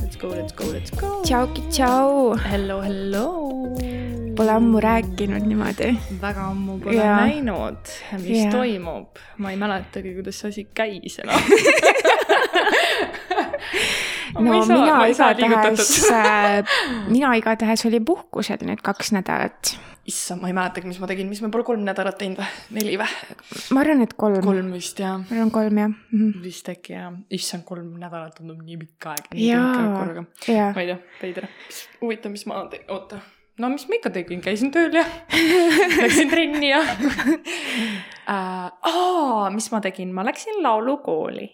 Let's go, let's go, let's go. tšauki tšau, Hello, hello. pole ammu rääkinud niimoodi. väga ammu pole Jaa. näinud, mis Jaa. toimub. ma ei mäletagi, kuidas see asi käis enam. no mina igatahes, mina igatahes olin puhkusel nüüd kaks nädalat. issand, ma ei mäletagi, mis ma tegin, mis me pole kolm nädalat teinud või? neli või? ma arvan, et kolm, kolm., kolm vist jah. ma arvan kolm jah mm. -hmm. vist äkki jah. issand, kolm nädalat tundub nii pikk aeg. Jaa. jaa, ma ei tea, veider. huvitav, mis ma teen, oota. No mis ma ikka tegin, käisin tööl ja läksin trenni ja uh. aa, mis ma tegin, ma läksin laulukooli.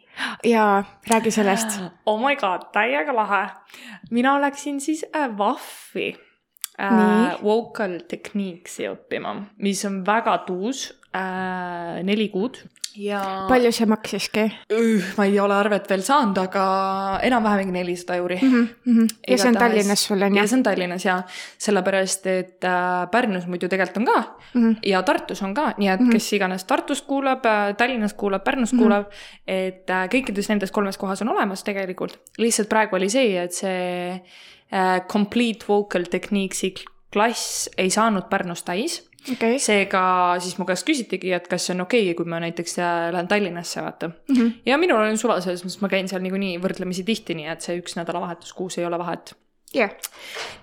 jaa, räägi sellest. oh my god, täiega lahe. mina läksin siis äh, VAF-i äh, Nii. vocal techniques'i õppima, mis on väga tuus äh,, neli kuud ja palju see maksiski ma ei ole arvet veel saanud, aga enam-vähem mingi nelisada euri mm. mm? -hmm. ja see on Igatahes- Tallinnas sul on ja jah? see on Tallinnas ja sellepärast, et äh, Pärnus muidu tegelikult on ka Mm -hmm. ja Tartus on ka, nii et Mhm. kes iganes Tartust kuulab, Tallinnas kuulab, Pärnus Mhm. kuulab, et äh, kõikides nendes kolmes kohas on olemas tegelikult. lihtsalt praegu oli see, et see äh, Complete Vocal Techniques'i klass ei saanud Pärnus täis. okei. seega siis mu käest küsitigi, et kas see on okei okay,, kui ma näiteks äh, lähen Tallinnasse, vaata. Mhm. ja minul on suva selles mõttes, ma käin seal niikuinii võrdlemisi tihti, nii et see üks nädalavahetus kuus ei ole vahet jah,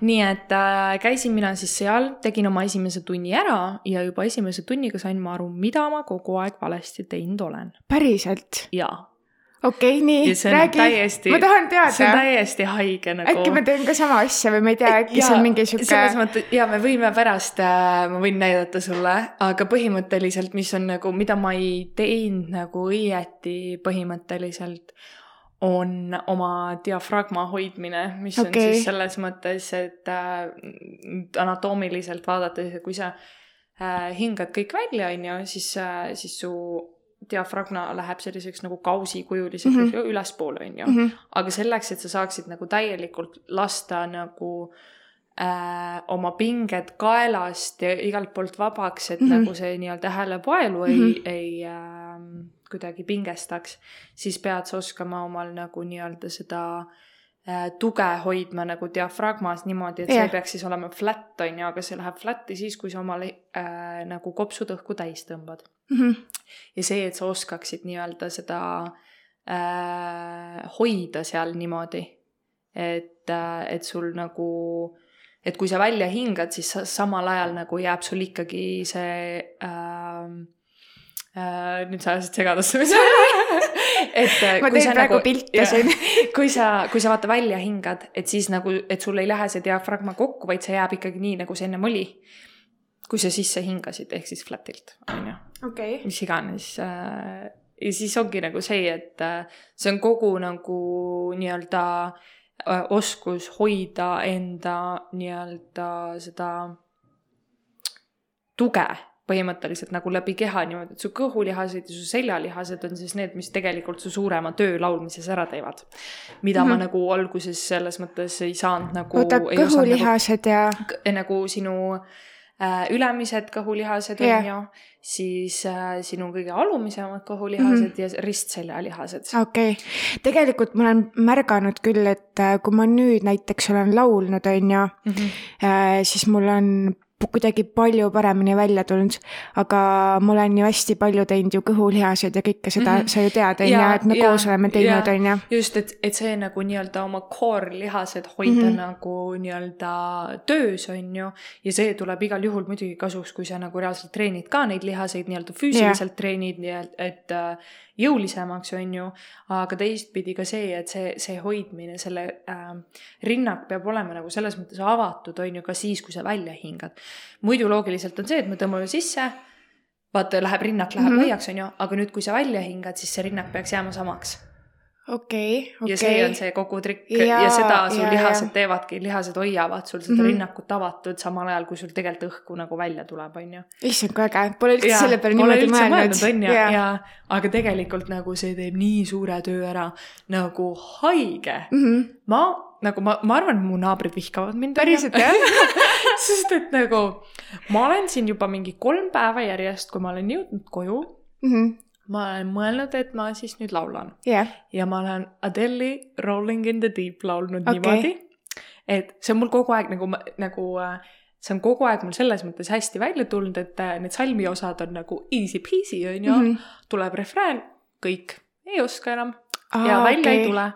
nii et äh, käisin mina siis seal, tegin oma esimese tunni ära ja juba esimese tunniga sain ma aru, mida ma kogu aeg valesti teinud olen. päriselt. jaa. Okei okay,, nii ja, räägi. täiesti, ma tahan see on teada. täiesti haige nagu. äkki ma teen ka sama asja või ma ei tea, äkki see on mingi sihuke selles. mõttes ja me võime pärast äh,, ma võin näidata sulle, aga põhimõtteliselt, mis on nagu, mida ma ei teinud nagu õieti põhimõtteliselt, on oma diafragma hoidmine, mis okay. On siis selles mõttes, et äh, anatoomiliselt vaadates, kui sa äh, hingad kõik välja, on ju, siis äh,, siis su diafragma läheb selliseks nagu kausikujuliseks mm. -hmm. ülespoole, on ju mm. -hmm. aga selleks, et sa saaksid nagu täielikult lasta nagu äh, oma pinged kaelast ja igalt poolt vabaks, et mm. -hmm. nagu see nii-öelda häälepaelu ei mm, -hmm. ei äh, kuidagi pingestaks, siis pead sa oskama omal nagu nii-öelda seda äh, tuge hoidma nagu diafragmas niimoodi, et see Jah. ei peaks siis olema flat, on ju, aga see läheb flat'i siis, kui sa omal äh, nagu kopsud õhku täis tõmbad Mm -hmm. ja see, et sa oskaksid nii-öelda seda äh, hoida seal niimoodi, et äh,, et sul nagu, et kui sa välja hingad, siis sa, samal ajal nagu jääb sul ikkagi see äh, äh, nüüd sa ajasid segadusse või et äh, ma kui teen sa praegu pilte siin. kui sa, kui sa vaata välja hingad, et siis nagu, et sul ei lähe see diafragma kokku, vaid see jääb ikkagi nii, nagu see ennem oli. kui sa sisse hingasid, ehk siis flat'ilt, on ju mis iganes äh,. ja siis ongi nagu see, et äh, see on kogu nagu nii-öelda äh, oskus hoida enda nii-öelda seda tuge põhimõtteliselt nagu läbi keha niimoodi, et su kõhulihased ja su seljalihased on siis need, mis tegelikult su suurema töö laulmises ära teevad. mida mm -hmm. ma nagu alguses selles mõttes ei saanud nagu. oota, kõhulihased ja, nagu sinu äh, ülemised kõhulihased Jah. on ju, siis äh, sinu kõige alumisemad kõhulihased mm -hmm. ja ristseljalihased. okei okay.. tegelikult ma olen märganud küll, et äh, kui ma nüüd näiteks olen laulnud, on ju, Mm -hmm. siis mul on kuidagi palju paremini välja tulnud, aga ma olen ju hästi palju teinud ju kõhulihased ja kõike seda mm. -hmm. sa ju tead, on ju, et me jaa, koos oleme teinud, on ju. just, et, et see nagu nii-öelda oma core-lihased hoida mm. -hmm. nagu nii-öelda töös, on ju. ja see tuleb igal juhul muidugi kasuks, kui sa nagu reaalselt treenid ka neid lihaseid nii-öelda füüsiliselt yeah. treenid, nii et, et äh, jõulisemaks, on ju. aga teistpidi ka see, et see, see hoidmine, selle äh, rinnak peab olema nagu selles mõttes avatud, on ju, ka siis, kui sa välja hingad. Muidu loogiliselt on see, et me tõmbame sisse, vaata, läheb rinnak läheb mm. -hmm. laiaks, on ju, aga nüüd, kui sa välja hingad, siis see rinnak peaks jääma samaks okei, ja see on okei. see kogu trikk ja, ja seda su jaa, lihased jaa. teevadki, lihased hoiavad sul seda mm. -hmm. rinnakut avatud samal ajal, kui sul tegelikult õhku nagu välja tuleb, on ju. issand, kui äge, pole üldse selle peale niimoodi mõelnud. on ju, ja aga tegelikult nagu see teeb nii suure töö ära nagu haige. Mhm. ma nagu ma, ma arvan, et mu naabrid vihkavad mind. päriselt jah? sest et nagu ma olen siin juba mingi kolm päeva järjest, kui ma olen jõudnud koju, ma olen mõelnud, et ma siis nüüd laulan jah, ja ma olen Adele'i Rolling in the Deep laulnud okay. niimoodi, et see on mul kogu aeg nagu, nagu äh, see on kogu aeg mul selles mõttes hästi välja tulnud, et äh, need salmi osad on nagu easy peasy onju mm. -hmm. tuleb refrään, kõik, ei oska enam ja välja ei tule.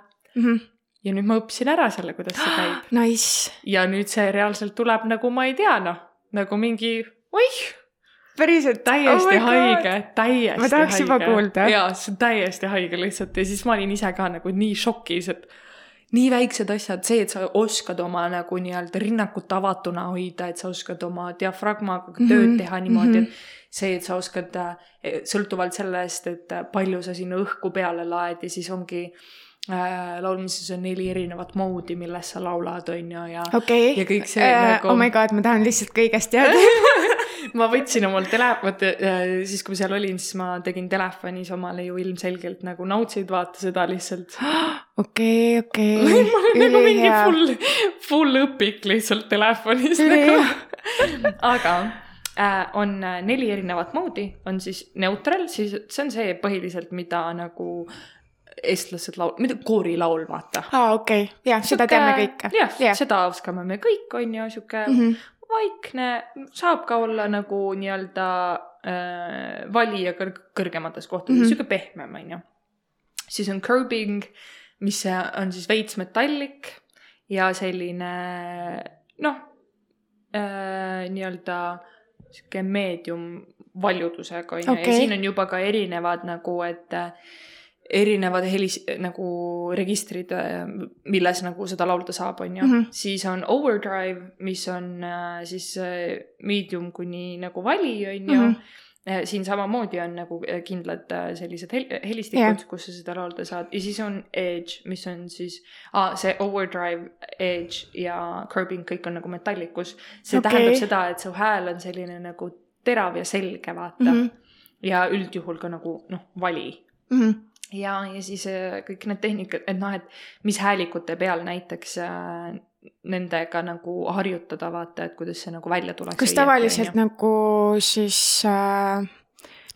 Ja nüüd ma õppisin ära selle, kuidas see käib. Nice, ja nüüd see reaalselt tuleb nagu ma ei tea noh, nagu mingi oih, päriselt täiesti Oh haige, täiesti Ma tahaks haige. juba kuulda. jaa, see on täiesti haige lihtsalt ja siis ma olin ise ka nagu nii šokis, et nii väiksed asjad, see, et sa oskad oma nagu nii-öelda rinnakut avatuna hoida, et sa oskad oma diafragmaga Mhm, tööd teha niimoodi mm, -hmm. et see, et sa oskad sõltuvalt sellest, et palju sa sinna õhku peale laed ja siis ongi laulmises on neli erinevat moodi, milles sa laulad, on ju, ja okei ja kõik see nagu- oh my god, ma tahan lihtsalt kõigest teada. ma võtsin omal telefoni, siis kui ma seal olin, siis ma tegin telefonis omale ju ilmselgelt nagu notesid, vaata seda lihtsalt. okei, okei. ma olin nagu mingi full, full õpik lihtsalt telefonis nagu. aga äh, on äh, neli erinevat moodi, on siis neutral, siis see on see põhiliselt, mida nagu eestlased laul-, mida koorilaul, vaata. aa, okei, jah, seda teame kõik. jah yeah., seda oskame me kõik, on ju, sihuke mm. -hmm. vaikne, saab ka olla nagu nii-öelda äh, valija kõrg-, kõrgemates kohtades mm. -hmm. sihuke pehmem, on ju. siis on curbing, mis on siis veits metallik ja selline noh äh,, nii-öelda sihuke meedium valjudusega on ju ja siin on juba ka erinevad nagu, et äh, erinevad helis- nagu registrid, milles nagu seda laulda saab, on ju mm. -hmm. siis on overdrive, mis on äh, siis äh, medium kuni nagu vali, on ju mm. -hmm siin samamoodi on nagu äh, kindlad äh, sellised hel helistikud yeah., kus sa seda laulda saad ja siis on edge, mis on siis ah,, see overdrive, edge ja curbing, kõik on nagu metallikus. see okay. tähendab seda, et su hääl on selline nagu terav ja selge, vaata mm. -hmm. ja üldjuhul ka nagu noh, vali Mhm. ja, ja siis äh, kõik need tehnikad, et noh, et mis häälikute peal näiteks äh, nendega nagu harjutada, vaata, et kuidas see nagu välja tuleks. kas tavaliselt nagu siis äh,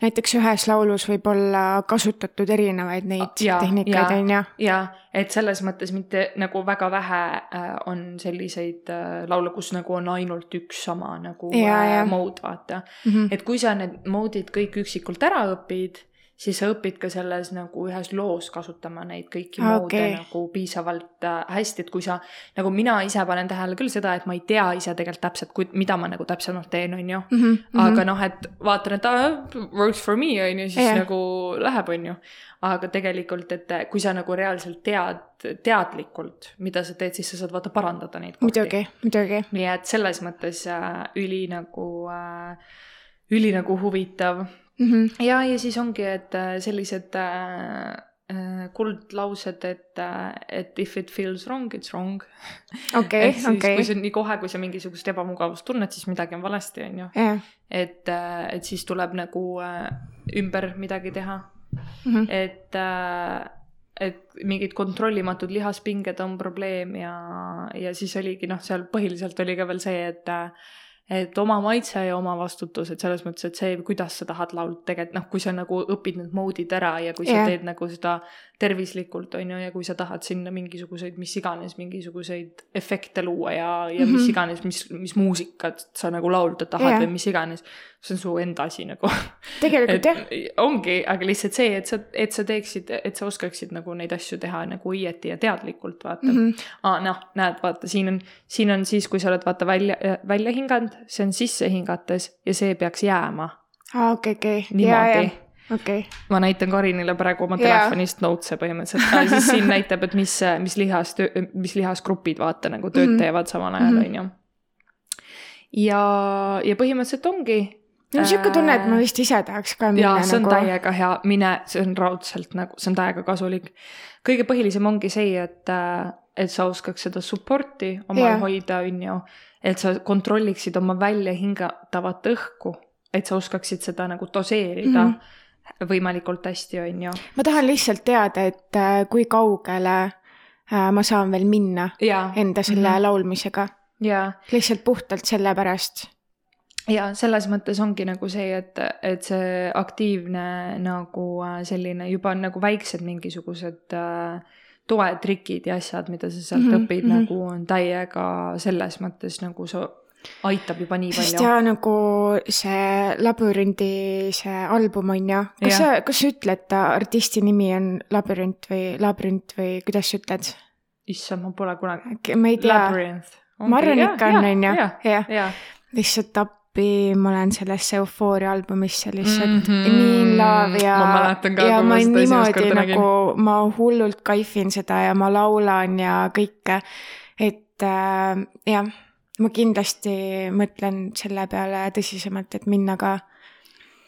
näiteks ühes laulus võib olla kasutatud erinevaid neid Jaa, tehnikaid, jaa. on ju? ja et selles mõttes mitte nagu väga vähe äh, on selliseid äh, laule, kus nagu on ainult üks sama nagu Jaa, äh, jaa. mode, vaata. Mhm. et kui sa need mode'id kõik üksikult ära õpid, siis sa õpid ka selles nagu ühes loos kasutama neid kõiki Aa, moode okei. nagu piisavalt äh, hästi, et kui sa, nagu mina ise panen tähele küll seda, et ma ei tea ise tegelikult täpselt, mida ma nagu täpsemalt teen, on ju. Mhm, aga noh, et vaatan, et aa, works for me on ju, siis yeah. nagu läheb, on ju. aga tegelikult, et kui sa nagu reaalselt tead, teadlikult, mida sa teed, siis sa saad vaata parandada neid kohti. muidugi, muidugi. nii et selles mõttes äh, üli nagu äh,, üli nagu huvitav Mhm. ja, ja siis ongi, et äh, sellised äh, äh, kuldlaused, et äh,, et if it feels wrong, it's wrong. okei okei kui. sa nii kohe, kui sa mingisugust ebamugavust tunned, siis midagi on valesti, on ju. jah, et, et siis tuleb nagu äh, ümber midagi teha, Mhm. et äh, et mingid kontrollimatud lihaspinged on probleem ja, ja siis oligi noh, seal põhiliselt oli ka veel see, et äh, et oma maitse ja oma vastutus, et selles mõttes, et see, kuidas sa tahad laulda, tegelikult noh, kui sa nagu õpid need mode'id ära ja kui sa Jah. teed nagu seda tervislikult, on ju, ja kui sa tahad sinna mingisuguseid, mis iganes, mingisuguseid efekte luua ja, ja mis Mhm. iganes, mis, mis muusikat sa nagu laulda tahad Jah. või mis iganes, see on su enda asi nagu. tegelikult jah, ongi, aga lihtsalt see, et sa, et sa teeksid, et sa oskaksid nagu neid asju teha nagu õieti ja teadlikult, vaata mm. -hmm. aa, noh, näed, vaata, siin on, siin on siis, kui sa oled vaata välja, välja hinganud, see on sisse hingates ja see peaks jääma aa okei, okei, niimoodi., okei, ma näitan Karinile praegu oma telefonist notes'e põhimõtteliselt, siis siin näitab, et mis, mis lihas, mis lihasgrupid vaata nagu tööd mm. -hmm. teevad samal ajal, Mhm. on ju. ja, ja põhimõtteliselt ongi no sihuke tunne, et ma vist ise tahaks ka minna jaa, see on nagu täiega hea, mine, see on raudselt nagu, see on täiega kasulik. kõige põhilisem ongi see, et, et sa oskaks seda support'i omal yeah. hoida, on ju. et sa kontrolliksid oma välja hingatavat õhku, et sa oskaksid seda nagu doseerida mm. -hmm. võimalikult hästi, on ju. ma tahan lihtsalt teada, et äh, kui kaugele äh, ma saan veel minna jaa, enda selle mm. -hmm. laulmisega. jaa lihtsalt puhtalt sellepärast. ja selles mõttes ongi nagu see, et, et see aktiivne nagu äh, selline juba nagu väiksed mingisugused äh, toetrikid ja asjad, mida sa sealt mm -hmm, õpid mm. -hmm. nagu on täiega selles mõttes nagu sa aitab juba nii sest palju. ja nagu see labürindi see album on ju, kas Jah. sa, kas sa ütled, ta artisti nimi on labürint või labürint või kuidas sa ütled? issand, ma pole kunagi. ma ei tea, ma arvan ikka on, on ju, jah, jah, jah. appi, ma olen sellesse eufooria albumisse lihtsalt mm. -hmm. nii in love ja Ma mäletan ka, kui ma seda esimest korda nägin. nagu, ma hullult kaifin seda ja ma laulan ja kõike, et äh, jah, ma kindlasti mõtlen selle peale tõsisemalt, et minna ka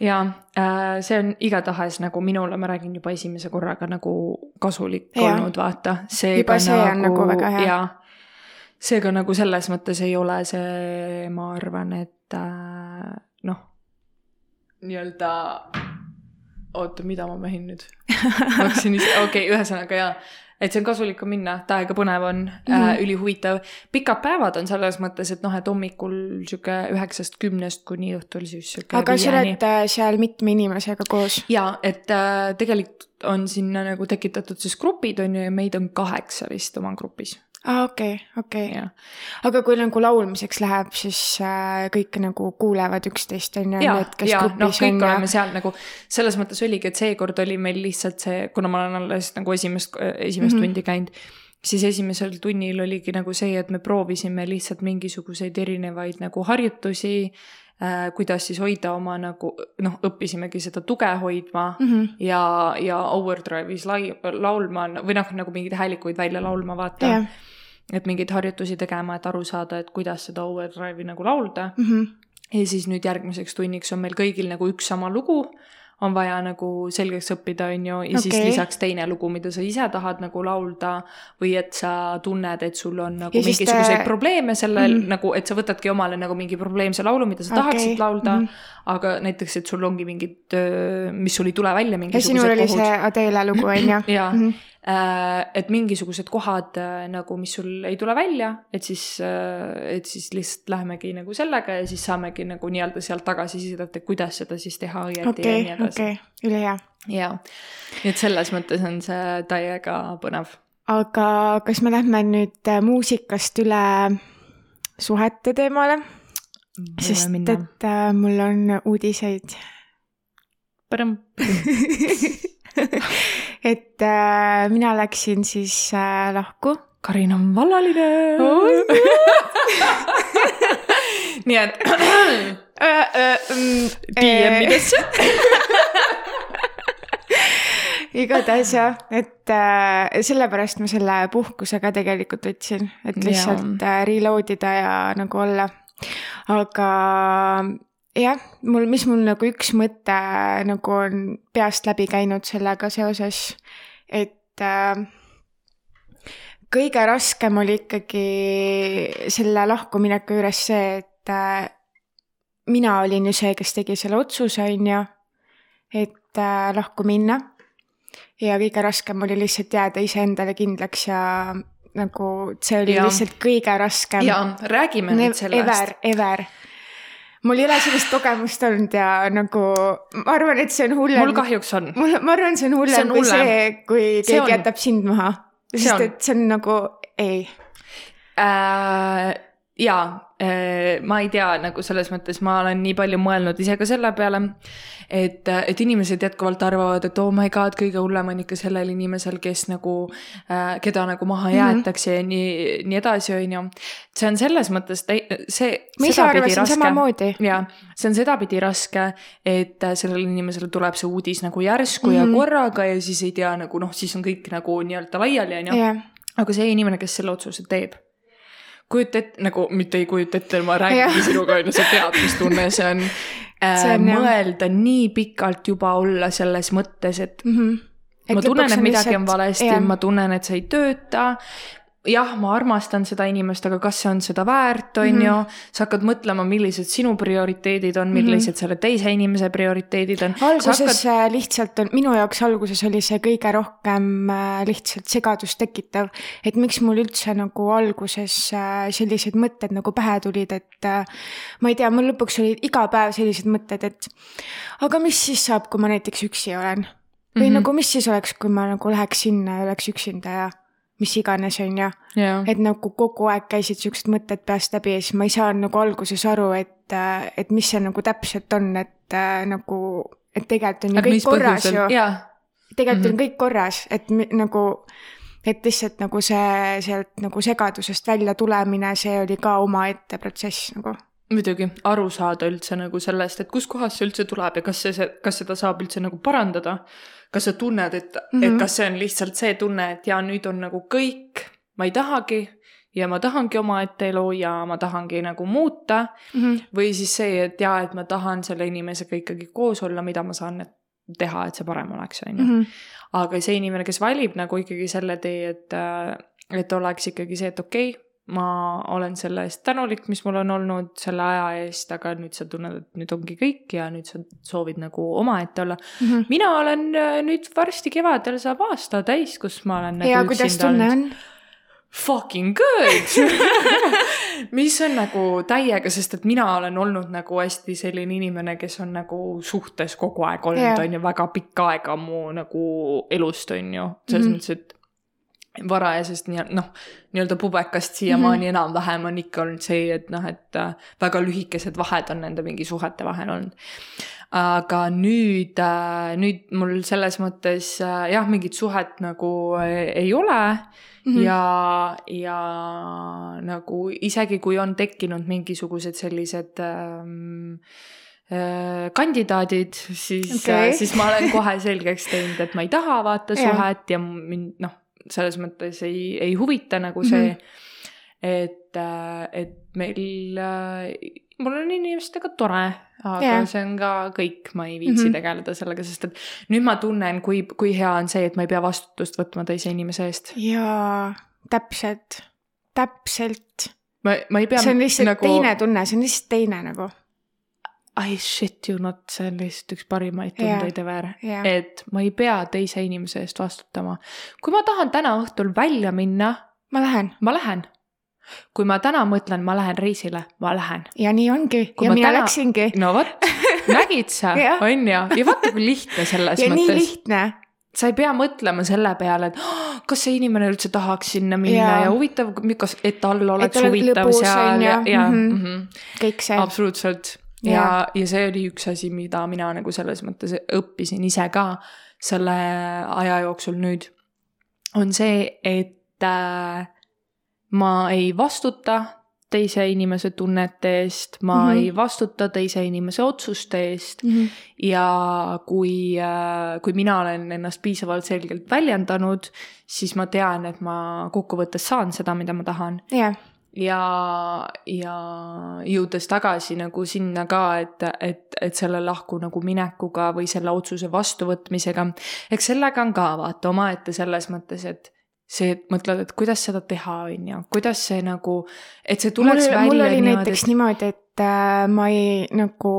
ja äh, see on igatahes nagu minule, ma räägin juba esimese korraga nagu kasulik ja. olnud, vaata. Juba see on nagu väga hea. jaa, seega nagu selles mõttes ei ole see, ma arvan, et äh, noh, nii-öelda, oota, mida ma mehin nüüd? ma hakkasin ise, okei okay,, ühesõnaga jaa, et see on kasulik on minna, täiega põnev on mm, -hmm. äh, ülihuvitav. pikad päevad on selles mõttes, et noh, et hommikul sihuke üheksast kümnest kuni õhtul siis sihuke aga sa oled äh, seal mitme inimesega koos? ja et äh, tegelikult on sinna nagu tekitatud siis grupid on ju ja meid on kaheksa vist oma grupis. aa, okei, okei. ja, aga kui nagu laulmiseks läheb, siis äh, kõik nagu kuulevad üksteist, on ju, need, kes ja noh, grupis kõik on oleme seal nagu selles mõttes oligi, et seekord oli meil lihtsalt see, kuna ma olen alles nagu esimest, esimest mm. -hmm. tundi käinud, siis esimesel tunnil oligi nagu see, et me proovisime lihtsalt mingisuguseid erinevaid nagu harjutusi äh,, kuidas siis hoida oma nagu noh, õppisimegi seda tuge hoidma mm. -hmm. ja, ja overdrive'is lai-, laulma või noh, nagu mingeid häälikuid välja laulma, vaata jah, et mingeid harjutusi tegema, et aru saada, et kuidas seda overdrive'i nagu laulda. Mhm. ja siis nüüd järgmiseks tunniks on meil kõigil nagu üks sama lugu, on vaja nagu selgeks õppida, on ju, ja okay. siis lisaks teine lugu, mida sa ise tahad nagu laulda või et sa tunned, et sul on nagu Ja mingisuguseid te- probleeme sellel mm. -hmm. nagu, et sa võtadki omale nagu mingi probleemse laulu, mida sa Okei, tahaksid laulda mm. -hmm. aga näiteks, et sul ongi mingid, mis sul ei tule välja, ja sinul oli kohud see Adele lugu, on ju? jaa Mhm. Et mingisugused kohad äh, nagu, mis sul ei tule välja, et siis, et siis lihtsalt lähemegi nagu sellega ja siis saamegi nagu nii-öelda sealt tagasisidet, et kuidas seda siis teha õieti ja okei nii, edasi. okei, ülihea. jaa, nii et selles mõttes on see täiega põnev. aga kas me lähme nüüd äh, muusikast üle suhete teemale, sest et äh, mul on uudiseid. et äh, mina läksin siis äh, lahku. Karin on vallaline nii et mm, DM-idesse. igatahes jah, et äh, sellepärast ma selle puhkuse ka tegelikult võtsin, et lihtsalt äh, reload ida ja nagu olla. aga jah, mul, mis mul nagu üks mõte nagu on peast läbi käinud sellega seoses, et äh, kõige raskem oli ikkagi selle lahkumineku juures see, et äh, mina olin ju see, kes tegi selle otsuse, on ju, et äh, lahku minna ja kõige raskem oli lihtsalt jääda iseendale kindlaks ja nagu see oli Jaa. ja. lihtsalt kõige raskem. ja räägime nüüd sellest. Ever, ever. Mul ei ole sellist kogemust olnud ja nagu ma arvan, et see on hullem. mul kahjuks on. mul, ma arvan, see on hullem kui see, kui See keegi on- jätab sind maha. Sest on. et see on nagu ei. äh,. Jaa äh,, ma ei tea, nagu selles mõttes ma olen nii palju mõelnud ise ka selle peale, et, et inimesed jätkuvalt arvavad, et oh my god, kõige hullem on ikka sellel inimesel, kes nagu äh,, keda nagu maha Mhm. jäetakse ja nii, nii edasi, on ju. see on selles mõttes täi-, see. ma ise arvasin samamoodi. ja see on sedapidi raske, et sellele inimesele tuleb see uudis nagu järsku mm -hmm. ja Mhm. korraga ja siis ei tea nagu noh, siis on kõik nagu nii-öelda laiali, on ju aga see inimene, kes selle otsuse teeb, kujuta ette, nagu mitte ei kujuta ette, ma räägin sinuga, on ju, sa tead, mis tunne see on äh,. On jah. mõelda nii pikalt juba olla selles mõttes, et mm. -hmm. ma tunnen, et midagi on valesti, ma tunnen, et see ei tööta. Jah, ma armastan seda inimest, aga kas see on seda väärt, on ju. Mhm. sa hakkad mõtlema, millised sinu prioriteedid on, millised selle teise inimese prioriteedid on. alguses hakkad... lihtsalt on, minu jaoks alguses oli see kõige rohkem äh, lihtsalt segadust tekitav. et miks mul üldse nagu alguses äh, sellised mõtted nagu pähe tulid, et äh, ma ei tea, mul lõpuks olid iga päev sellised mõtted, et aga mis siis saab, kui ma näiteks üksi olen. või mm -hmm. nagu mis siis oleks, kui ma nagu läheks sinna ja oleks üksinda ja mis iganes, on ju. et nagu kogu aeg käisid siuksed mõtted peast läbi ja siis ma ei saanud nagu alguses aru, et, et mis see nagu täpselt on, et nagu, et tegelikult on ju kõik korras ju. tegelikult mm -hmm. on mhm. kõik korras, et nagu, et lihtsalt nagu see sealt nagu segadusest välja tulemine, see oli ka omaette protsess nagu muidugi, aru saada üldse nagu sellest, et kuskohast see üldse tuleb ja kas see, kas seda saab üldse nagu parandada kas sa tunned, et mm, -hmm. et mhm. kas see on lihtsalt see tunne, et jaa, nüüd on nagu kõik, ma ei tahagi ja ma tahangi omaette elu ja ma tahangi nagu muuta mm. -hmm. või siis see, et jaa, et ma tahan selle inimesega ikkagi koos olla, mida ma saan teha, et see parem oleks, on ju. Mhm. aga see inimene, kes valib nagu ikkagi selle tee, et, et oleks ikkagi see, et okei okay,, ma olen selle eest tänulik, mis mul on olnud selle aja eest, aga nüüd sa tunned, et nüüd ongi kõik ja nüüd sa soovid nagu omaette olla mm. -hmm. mina olen äh, nüüd varsti kevadel saab aasta täis, kus ma olen. Nagu ja kuidas tunne on? Fucking good mis on nagu täiega, sest et mina olen olnud nagu hästi selline inimene, kes on nagu suhtes kogu aeg olnud, on ju, väga pikka aega mu nagu elust, on ju, selles mm -hmm. mõttes, et varajasest nii, noh, nii-öelda pubekast siiamaani mm -hmm. enam-vähem on ikka olnud see, et noh, et äh, väga lühikesed vahed on nende mingi suhete vahel olnud. aga nüüd, äh, nüüd mul selles mõttes äh, jah, mingit suhet nagu ei ole mm. -hmm. ja, ja nagu isegi kui on tekkinud mingisugused sellised ähm, kandidaadid, siis okay., siis ma olen kohe selgeks teinud, et ma ei taha vaata suhet ja mind noh, selles mõttes ei, ei huvita nagu see mm, -hmm. et, äh, et meil, äh, mul on inimestega tore, aga yeah. see on ka kõik, ma ei viitsi mm -hmm. tegeleda sellega, sest et nüüd ma tunnen, kui, kui hea on see, et ma ei pea vastutust võtma teise inimese eest. jaa, täpselt, täpselt. ma, ma ei pea. see on lihtsalt nagu... teine tunne, see on lihtsalt teine nagu I shit you not, see on lihtsalt üks parimaid tundeid yeah. ever yeah., et ma ei pea teise inimese eest vastutama. kui ma tahan täna õhtul välja minna. ma lähen. ma lähen. kui ma täna mõtlen, ma lähen reisile, ma lähen. ja nii ongi kui ja mina täna... läksingi. no vot, nägid sa on ju, ja vaata kui lihtne selles ja mõttes. nii lihtne sa ei pea mõtlema selle peale, et oh, kas see inimene üldse tahaks sinna minna ja, ja huvitav, kas, et tal oleks huvitav seal ja, ja mm -hmm. Mm -hmm. kõik see. absoluutselt ja, ja see oli üks asi, mida mina nagu selles mõttes õppisin ise ka selle aja jooksul nüüd, on see, et äh, ma ei vastuta teise inimese tunnete eest, ma mm -hmm. ei vastuta teise inimese otsuste eest mm. -hmm. ja kui, äh, kui mina olen ennast piisavalt selgelt väljendanud, siis ma tean, et ma kokkuvõttes saan seda, mida ma tahan yeah ja, ja jõudes tagasi nagu sinna ka, et, et, et selle lahku nagu minekuga või selle otsuse vastuvõtmisega, eks sellega on ka vaata omaette selles mõttes, et see, et mõtled, et kuidas seda teha, on ju, kuidas see nagu, et see tuleks mul, välja mul oli niimoodi, näiteks et... niimoodi, et äh, ma ei nagu,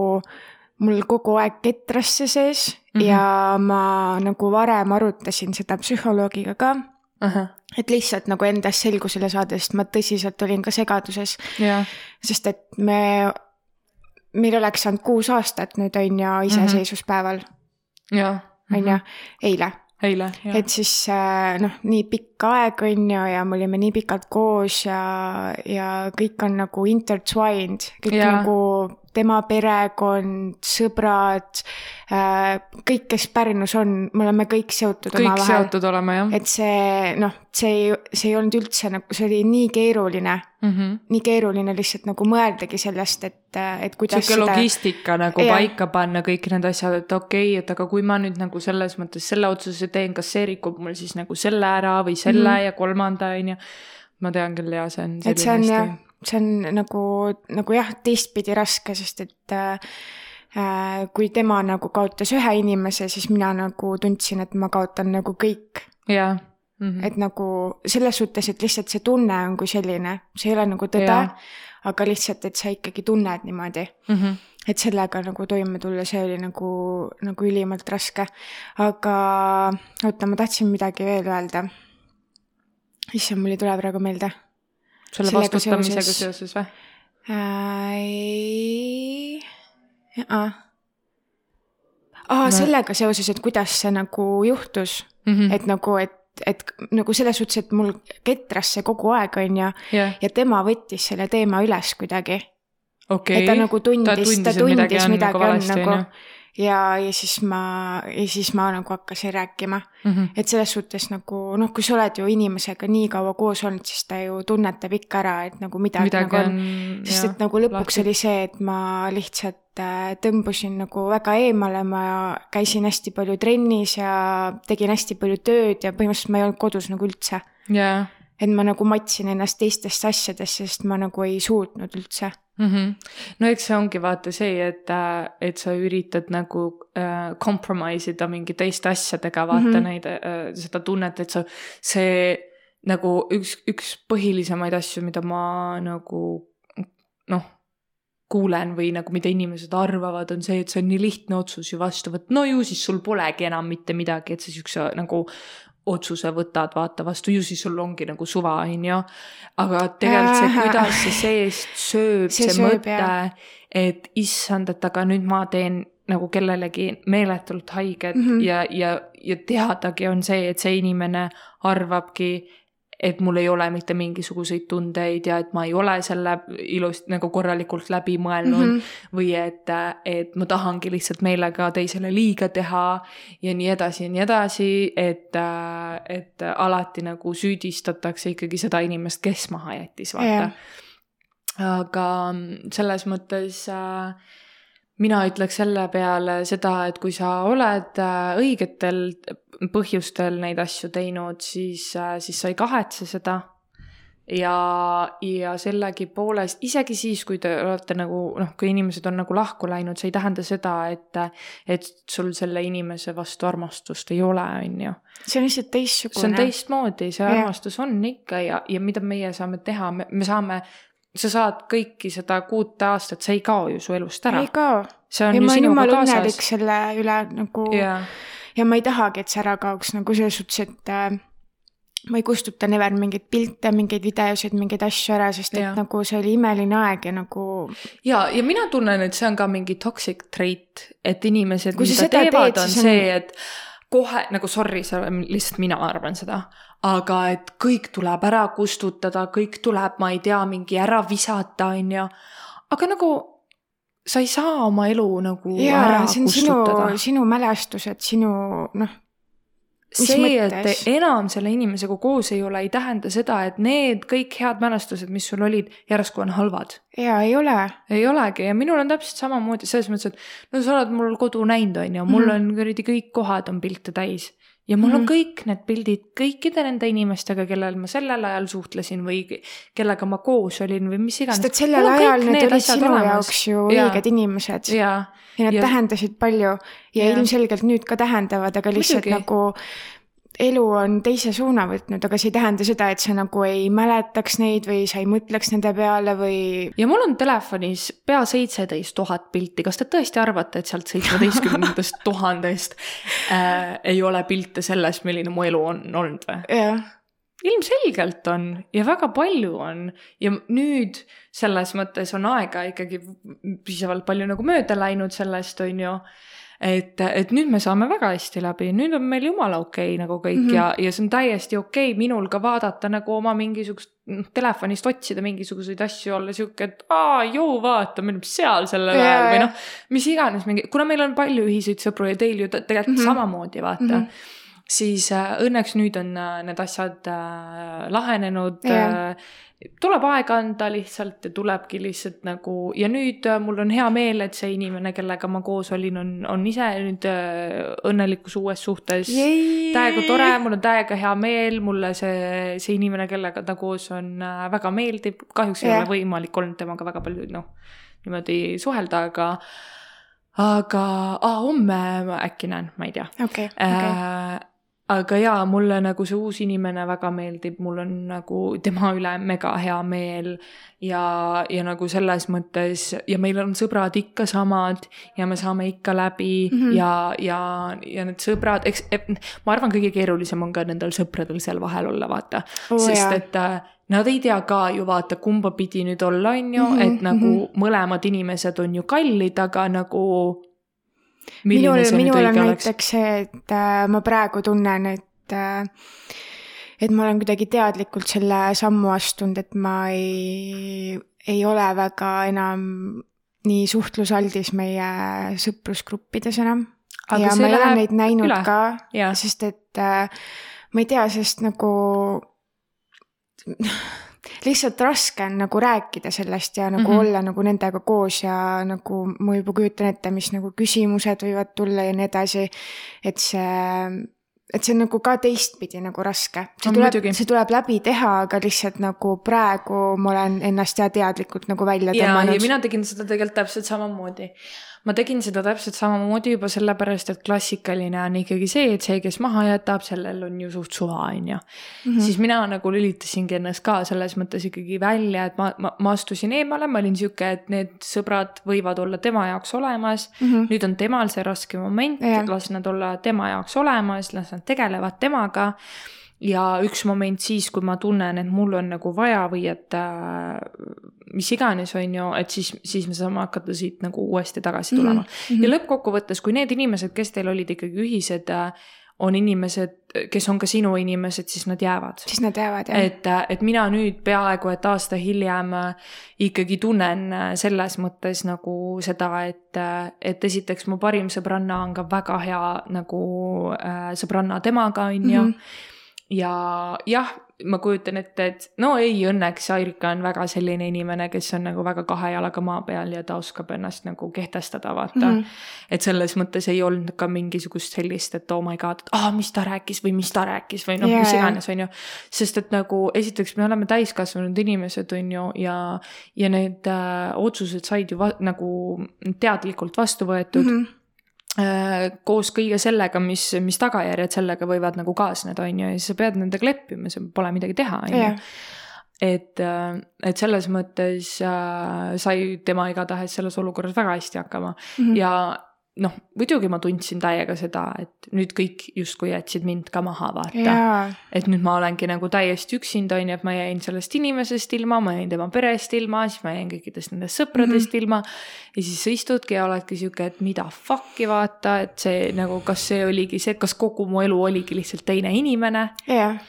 mul kogu aeg ketras see sees mm -hmm. ja ma nagu varem arutasin seda psühholoogiga ka Aha. Et lihtsalt nagu endast selgusele saada, sest ma tõsiselt olin ka segaduses. sest et me, meil oleks saanud kuus aastat nüüd on ju iseseisvuspäeval. on ju, eile eile, et siis äh, noh, nii pikk aeg on ju ja me olime nii pikalt koos ja, ja kõik on nagu intertwined, kõik ja. nagu tema perekond, sõbrad, äh, kõik, kes Pärnus on, me oleme kõik seotud kõik omavahel. seotud oleme, jah. et see noh, see ei, see ei olnud üldse nagu, see oli nii keeruline mm, -hmm. nii keeruline lihtsalt nagu mõeldagi sellest, et, et kuidas sihuke logistika nagu ja. paika panna, kõik need asjad, et okei okay,, et aga kui ma nüüd nagu selles mõttes selle otsuse teen, kas see rikub mul siis nagu selle ära või selle mm -hmm. ja kolmanda, on ju. ma tean küll ja see on. et see on jah see on nagu, nagu jah, teistpidi raske, sest et äh, kui tema nagu kaotas ühe inimese, siis mina nagu tundsin, et ma kaotan nagu kõik. jah -hmm. et nagu selles suhtes, et lihtsalt see tunne on kui selline, see ei ole nagu tõde Jaa. aga lihtsalt, et sa ikkagi tunned niimoodi mm. -hmm. et sellega nagu toime tulla, see oli nagu, nagu ülimalt raske. aga oota, ma tahtsin midagi veel öelda. issand, mul ei tule praegu meelde selle vastutamisega seoses- või? äh,. ei, aa, aa No- sellega seoses, et kuidas see nagu juhtus, Mhm. et nagu, et, et nagu selles suhtes, et mul ketras see kogu aeg, on ju, jah, ja tema võttis selle teema üles kuidagi okei. et ta nagu tundis, ta tundis midagi on nagu onju. ja, ja siis ma, ja siis ma nagu hakkasin rääkima, Mhm. et selles suhtes nagu noh, kui sa oled ju inimesega nii kaua koos olnud, siis ta ju tunnetab ikka ära, et nagu midagi, midagi nagu on, on, sest et nagu lõpuks oli see, et ma lihtsalt äh, tõmbusin nagu väga eemale, ma käisin hästi palju trennis ja tegin hästi palju tööd ja põhimõtteliselt ma ei olnud kodus nagu üldse. jaa et ma nagu matsin ennast teistesse asjadesse, sest ma nagu ei suutnud üldse. mm. -hmm. no eks see ongi vaata see, et, et sa üritad nagu äh, compromise ida mingi teiste asjadega, vaata mm. -hmm. neid äh,, seda tunnet, et sa, see nagu üks, üks põhilisemaid asju, mida ma nagu noh, kuulen või nagu mida inimesed arvavad, on see, et see on nii lihtne otsus ju vastu võtta, no ju siis sul polegi enam mitte midagi, et sa siukse nagu otsuse võtad, vaata vastu, ju siis sul ongi nagu suva, on ju. aga tegelikult see, kuidas see seest sööb, See see, sööb, mõte et issand, et aga nüüd ma teen nagu kellelegi meeletult haiget mm. -hmm. ja, ja, ja teadagi on see, et see inimene arvabki, et mul ei ole mitte mingisuguseid tundeid ja et ma ei ole selle ilusti nagu korralikult läbi mõelnud mm. -hmm. või et, et ma tahangi lihtsalt meelega teisele liiga teha ja nii edasi ja nii edasi, et, et alati nagu süüdistatakse ikkagi seda inimest, kes maha jättis, vaata Jah. aga selles mõttes äh, mina ütleks selle peale seda, et kui sa oled äh, õigetel põhjustel neid asju teinud, siis, siis sa ei kahetse seda. ja, ja sellegipoolest isegi siis, kui te olete nagu noh, kui inimesed on nagu lahku läinud, see ei tähenda seda, et, et sul selle inimese vastu armastust ei ole, on ju see on lihtsalt teistsugune. see on teistmoodi, see armastus on ikka ja, ja mida meie saame teha, me saame, sa saad kõiki seda kuut aastat, see ei kao ju su elust ära ei. kao. ja ma olen jumala õnnelik selle üle nagu jaa, ja ma ei tahagi, et see ära kaoks nagu selles suhtes, et äh, ma ei kustuta never mingeid pilte, mingeid videosid, mingeid asju ära, sest et Jah. nagu see oli imeline aeg ja nagu ja, ja mina tunnen, et see on ka mingi toxic trait, et inimesed, mida teevad, on- see, et kohe nagu sorry, see on lihtsalt mina arvan seda, aga et kõik tuleb ära kustutada, kõik tuleb, ma ei tea, mingi ära visata, on ju. aga nagu sa ei saa oma elu nagu jaa ära, on sinu kustutada., sinu mälestused, sinu noh, see, et enam selle inimesega koos ei ole, ei tähenda seda, et need kõik head mälestused, mis sul olid, järsku on halvad. jaa ei ole. ei olegi ja minul on täpselt samamoodi selles mõttes, et no sa oled mul kodu näinud, on ju, mul Mhm. on kuradi kõik kohad on pilte täis ja mul on Mhm. kõik need pildid kõikide nende inimestega, kellel ma sellel ajal suhtlesin või kellega ma koos olin või mis iganes. sest et sellel ajal need olid sinu jaoks ju Jaa. õiged inimesed ja, ja nad ja- tähendasid palju ja, Jaa. ilmselgelt nüüd ka tähendavad, aga lihtsalt Muidugi. nagu elu on teise suuna võtnud, aga see ei tähenda seda, et sa nagu ei mäletaks neid või sa ei mõtleks nende peale või ja mul on telefonis pea seitseteist tuhat pilti, kas te tõesti arvate, et sealt seitsmeteistkümnendast tuhandest äh, ei ole pilte sellest, milline mu elu on olnud või? jah, ilmselgelt on ja väga palju on. Ja nüüd selles mõttes on aega ikkagi piisavalt palju nagu mööda läinud sellest, on ju et, et nüüd me saame väga hästi läbi, nüüd on meil jumala okei okay, nagu kõik mm. -hmm. ja, ja see on täiesti okei okay, minul ka vaadata nagu oma mingisugust noh, telefonist otsida mingisuguseid asju, olla sihuke, et aa, joo, vaata, me oleme seal sellel Jaa, ajal või noh, mis iganes mingi, kuna meil on palju ühiseid sõpru ja teil ju te- tegelikult mm. -hmm. samamoodi vaata mm. -hmm siis äh, õnneks nüüd on äh, need asjad äh, lahenenud äh,. tuleb aega anda lihtsalt ja tulebki lihtsalt nagu ja nüüd mul on hea meel, et see inimene, kellega ma koos olin, on, on ise nüüd õnnelikus uues suhtes. täiega tore, mul on täiega hea meel, mulle see, see inimene, kellega ta koos on väga meeldib, kahjuks ei Jah. ole võimalik olnud temaga väga palju noh, niimoodi suhelda, aga aga ah, homme ma äkki näen, ma ei tea okei, okei, äh, aga jaa, mulle nagu see uus inimene väga meeldib, mul on nagu tema üle mega hea meel ja, ja nagu selles mõttes ja meil on sõbrad ikka samad ja me saame ikka läbi mm -hmm. ja, ja, ja need sõbrad, eks ma arvan, kõige keerulisem on ka nendel sõpradel seal vahel olla, vaata oh,. sest jah. et äh, nad ei tea ka ju vaata, kumba pidi nüüd olla, on ju, et mhm, nagu mm -hmm. mõlemad inimesed on ju kallid, aga nagu minul, minul on näiteks see, et äh, ma praegu tunnen, et äh, et ma olen kuidagi teadlikult selle sammu astunud, et ma ei, ei ole väga enam nii suhtlusaldis meie sõprusgruppides enam. ja ma ei ole neid näinud üle. ka, sest et äh, ma ei tea, sest nagu lihtsalt raske on nagu rääkida sellest ja nagu mm -hmm. olla nagu nendega koos ja nagu ma juba kujutan ette, mis nagu küsimused võivad tulla ja nii edasi. et see, et see on nagu ka teistpidi nagu raske. see no, tuleb, see tuleb läbi teha, aga lihtsalt nagu praegu ma olen ennast ja teadlikult nagu välja tõmmanud. ja mina tegin seda tegelikult täpselt samamoodi ma tegin seda täpselt samamoodi juba sellepärast, et klassikaline on ikkagi see, et see, kes maha jätab, sellel on ju suht suva, on ju. Mhm. siis mina nagu lülitasingi ennast ka selles mõttes ikkagi välja, et ma, ma, ma astusin eemale, ma olin sihuke, et need sõbrad võivad olla tema jaoks olemas mm. -hmm. nüüd on temal see raske moment, las nad olla tema jaoks olemas, las nad tegelevad temaga ja üks moment siis, kui ma tunnen, et mul on nagu vaja või et äh, mis iganes, on ju, et siis, siis me saame hakata siit nagu uuesti tagasi tulema mm. -hmm. ja lõppkokkuvõttes, kui need inimesed, kes teil olid ikkagi ühised äh,, on inimesed, kes on ka sinu inimesed, siis nad jäävad. siis nad jäävad, jah. et, äh, et mina nüüd peaaegu et aasta hiljem äh, ikkagi tunnen äh, selles mõttes nagu seda, et, et esiteks mu parim sõbranna on ka väga hea nagu äh, sõbranna temaga, on ju mm -hmm ja jah, ma kujutan ette, et no ei, õnneks Airika on väga selline inimene, kes on nagu väga kahe jalaga maa peal ja ta oskab ennast nagu kehtestada, vaata mm. -hmm. et selles mõttes ei olnud ka mingisugust sellist, et oh my god, et ah, mis ta rääkis või mis ta rääkis või noh yeah., mis iganes, on ju. sest et nagu esiteks me oleme täiskasvanud inimesed, on ju, ja, ja need äh, otsused said ju nagu teadlikult vastu võetud mm. -hmm koos kõige sellega, mis, mis tagajärjed sellega võivad nagu kaasneda, on ju, ja siis sa pead nendega leppima, seal pole midagi teha, on ju. et, äh, et selles mõttes äh, sai tema igatahes selles olukorras väga hästi hakkama mm -hmm. ja noh, muidugi ma tundsin täiega seda, et nüüd kõik justkui jätsid mind ka maha, vaata. et nüüd ma olengi nagu täiesti üksinda, on ju, et ma jäin sellest inimesest ilma, ma jäin tema perest ilma, siis ma jäin kõikidest nendest sõpradest mm -hmm. ilma. ja siis sa istudki ja oledki sihuke, et mida fuck'i vaata, et see nagu, kas see oligi see, kas kogu mu elu oligi lihtsalt teine inimene. jah,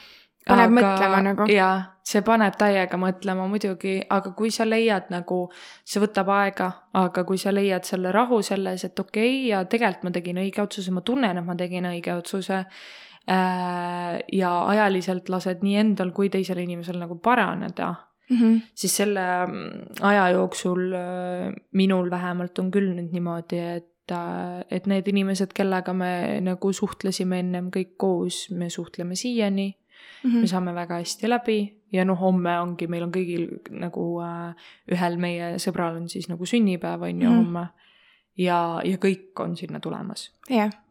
paneb aga, mõtlema nagu. jaa see paneb täiega mõtlema muidugi, aga kui sa leiad nagu, see võtab aega, aga kui sa leiad selle rahu selles, et okei okay, ja tegelikult ma tegin õige otsuse, ma tunnen, et ma tegin õige otsuse äh,. ja ajaliselt lased nii endal kui teisel inimesel nagu paraneda mm, -hmm. siis selle mm, aja jooksul äh, minul vähemalt on küll nüüd niimoodi, et äh, et need inimesed, kellega me nagu suhtlesime ennem kõik koos, me suhtleme siiani mm. -hmm. me saame väga hästi läbi ja noh, homme ongi, meil on kõigil nagu äh, ühel meie sõbral on siis nagu sünnipäev on ju mm -hmm. homme. ja, ja kõik on sinna tulemas. jah yeah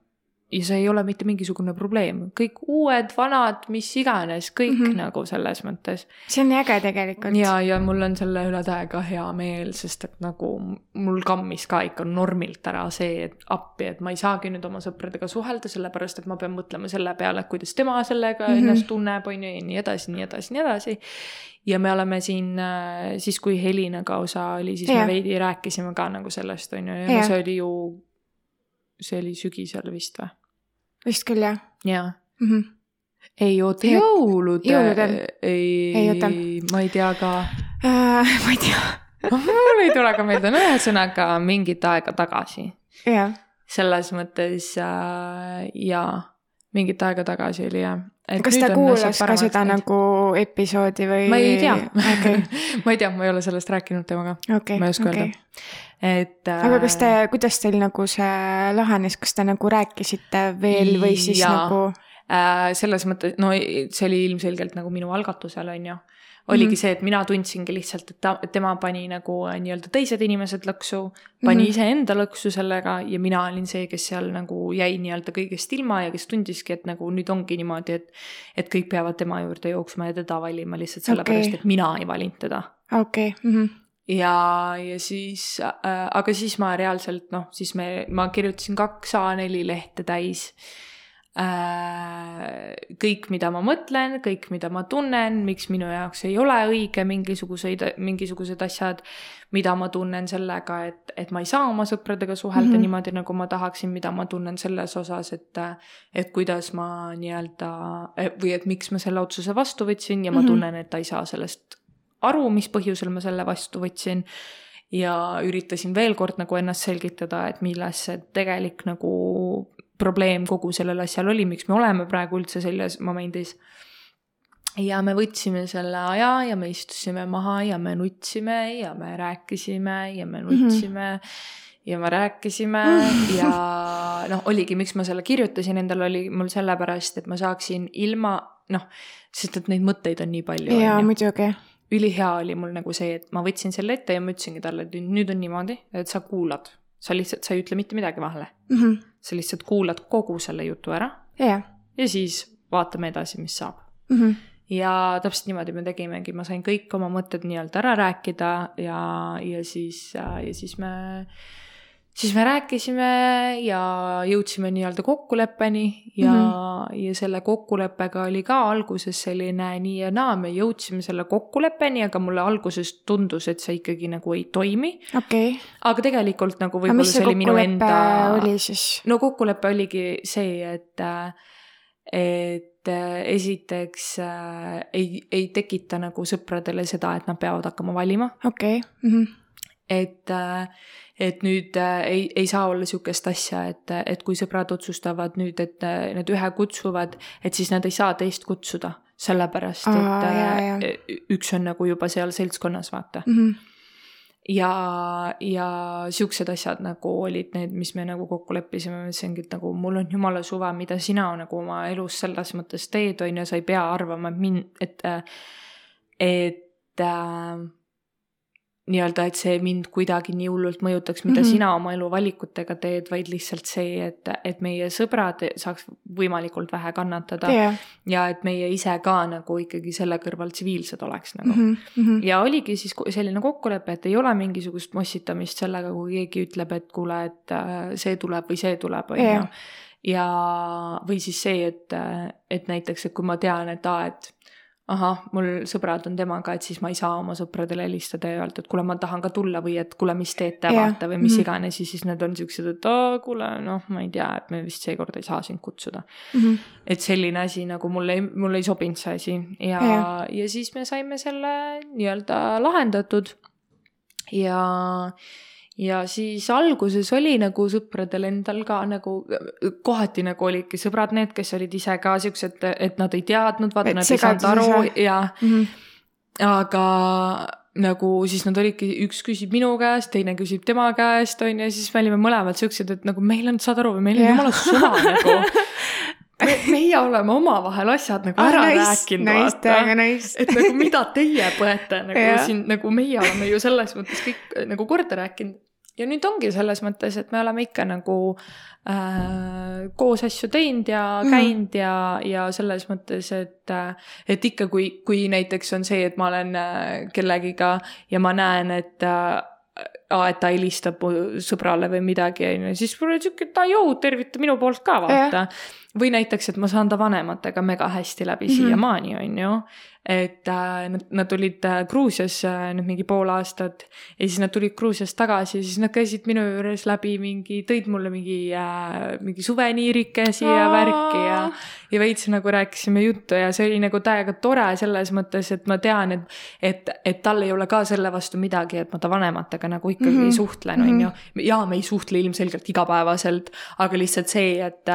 ja see ei ole mitte mingisugune probleem, kõik uued, vanad, mis iganes, kõik mm -hmm. nagu selles mõttes. see on äge tegelikult. ja, ja mul on selle üle täiega hea meel, sest et nagu mul kammis ka ikka normilt ära see, et appi, et ma ei saagi nüüd oma sõpradega suhelda, sellepärast et ma pean mõtlema selle peale, kuidas tema sellega mm -hmm. ennast tunneb, on ju, ja nii edasi, nii edasi, nii edasi ja me oleme siin äh, siis, kui Helinaga osa oli, siis ja. me veidi rääkisime ka nagu sellest, on ju, ja, ja. see oli ju, see oli sügisel vist või? Vist küll jah. jaa mm. -hmm. ei oota jõulude. jõuludel. ei, ei oota. ma ei tea ka uh,. ma ei tea mul ei tule ka meelde, no ühesõnaga mingit aega tagasi. jah. selles mõttes äh, jaa, mingit aega tagasi oli jah. kas ta kuulas ka seda neid. nagu episoodi või? ma ei tea okay. ma ei tea, ma ei ole sellest rääkinud temaga okay,. ma ei oska okay. öelda et äh.... aga kas te, kuidas teil nagu see lahenes, kas te nagu rääkisite veel või siis ja, nagu äh,? selles mõttes, no see oli ilmselgelt nagu minu algatusel, on ju oligi mm. -hmm. see, et mina tundsingi lihtsalt, et ta, tema pani nagu äh, nii-öelda teised inimesed lõksu, pani mm. -hmm. iseenda lõksu sellega ja mina olin see, kes seal nagu jäi nii-öelda kõigest ilma ja kes tundiski, et nagu nüüd ongi niimoodi, et et kõik peavad tema juurde jooksma ja teda valima lihtsalt sellepärast okay., et mina ei valinud teda okei okay., ja, ja siis äh,, aga siis ma reaalselt noh, siis me, ma kirjutasin kaks A4 lehte täis äh,. kõik, mida ma mõtlen, kõik, mida ma tunnen, miks minu jaoks ei ole õige mingisuguseid, mingisugused asjad, mida ma tunnen sellega, et, et ma ei saa oma sõpradega suhelda mm. -hmm. niimoodi, nagu ma tahaksin, mida ma tunnen selles osas, et et kuidas ma nii-öelda või et miks ma selle otsuse vastu võtsin ja ma Mhm. tunnen, et ta ei saa sellest aru, mis põhjusel ma selle vastu võtsin ja üritasin veel kord nagu ennast selgitada, et milles see tegelik nagu probleem kogu sellel asjal oli, miks me oleme praegu üldse selles momendis. ja me võtsime selle aja ja me istusime maha ja me nutsime ja me rääkisime ja me nutsime mm. -hmm. ja me rääkisime ja noh, oligi, miks ma selle kirjutasin endale, oli mul sellepärast, et ma saaksin ilma noh, sest et neid mõtteid on nii palju. jaa, muidugi. Ülihea oli mul nagu see, et ma võtsin selle ette ja ma ütlesingi talle, et nüüd- on niimoodi, et sa kuulad, sa lihtsalt, sa ei ütle mitte midagi vahele, sa lihtsalt kuulad kogu selle jutu ära jaa. ja siis vaatame edasi, mis saab. ja täpselt niimoodi me tegimegi, ma sain kõik oma mõtted nii-öelda ära rääkida ja, ja siis, ja siis me, siis me rääkisime ja jõudsime nii-öelda kokkuleppeni ja mm, -hmm. ja selle kokkuleppega oli ka alguses selline nii ja naa, me jõudsime selle kokkuleppeni, aga mulle alguses tundus, et see ikkagi nagu ei toimi. okei. aga tegelikult nagu võib-olla see oli minu enda oli siis? no kokkulepe oligi see, et, et äh, esiteks äh, ei, ei tekita nagu sõpradele seda, et nad peavad hakkama valima, okei. et äh, et nüüd äh, ei, ei saa olla niisugust asja, et, et kui sõbrad otsustavad nüüd, et äh, nad ühe kutsuvad, et siis nad ei saa teist kutsuda, sellepärast et Aa, jaa, jaa. äh, üks on nagu juba seal seltskonnas, vaata. Mhm. ja, ja siuksed asjad nagu olid need, mis me nagu kokku leppisime, ma ütlesingi, et nagu mul on jumala suva, mida sina nagu oma elus selles mõttes teed, on ju, sa ei pea arvama, et min-, et, et äh, nii-öelda, et see mind kuidagi nii hullult mõjutaks, mida mm. -hmm. sina oma elu valikutega teed, vaid lihtsalt see, et, et meie sõbrad saaks võimalikult vähe kannatada jaa. ja et meie ise ka nagu ikkagi selle kõrval tsiviilsed oleks nagu. Mhm. ja oligi siis selline kokkulepe, et ei ole mingisugust mossitamist sellega, kui keegi ütleb, et kuule, et äh, see tuleb või see tuleb, on ju ja, või siis see, et, et näiteks, et kui ma tean, et aa, et ahah, mul sõbrad on temaga, et siis ma ei saa oma sõpradele helistada ja öelda, et kuule, ma tahan ka tulla või et kuule, mis teete, vaata või mis Mhm. iganes ja siis need on siuksed, et aa, kuule, noh, ma ei tea, et me vist seekord ei saa sind kutsuda Mhm. et selline asi nagu mulle ei, mulle ei sobinud see asi ja Jah., ja siis me saime selle nii-öelda lahendatud. ja, ja siis alguses oli nagu sõpradel endal ka nagu kohati nagu olidki sõbrad need, kes olid ise ka siuksed, et nad ei teadnud, vaata nad ei saanud aru jah. ja Mhm. aga nagu siis nad olidki, üks küsib minu käest, teine küsib tema käest, on ju, ja siis me olime mõlemad siuksed, et nagu meil on, saad aru, meil on jumala suva nagu. me, meie oleme omavahel asjad nagu ära Ah, nice, rääkinud, nice, vaata nice. et nagu mida teie põete nagu Jah. siin nagu meie oleme ju selles mõttes kõik nagu korda rääkinud ja nüüd ongi selles mõttes, et me oleme ikka nagu äh, koos asju teinud ja Mhm. käinud ja, ja selles mõttes, et äh, et ikka, kui, kui näiteks on see, et ma olen äh, kellegiga ja ma näen, et äh, aa, et ta helistab mu sõbrale või midagi, on ju, siis mul on siuke, et jõu, tervita minu poolt ka, vaata. või näiteks, et ma saan ta vanematega mega hästi läbi mm. -hmm. siiamaani, on ju. Et äh, nad, nad tulid äh, Gruusias äh, nüüd mingi pool aastat ja siis nad tulid Gruusiast tagasi ja siis nad käisid minu juures läbi mingi, tõid mulle mingi mingi suveniirikesi ja värki ja ja veits nagu rääkisime juttu ja see oli nagu täiega tore selles mõttes, et ma tean, et et, et tal ei ole ka selle vastu midagi, et ma ta vanematega nagu ikkagi mm Mhm. -hmm. suhtlen, on ju. ja me ei suhtle ilmselgelt igapäevaselt, aga lihtsalt see, et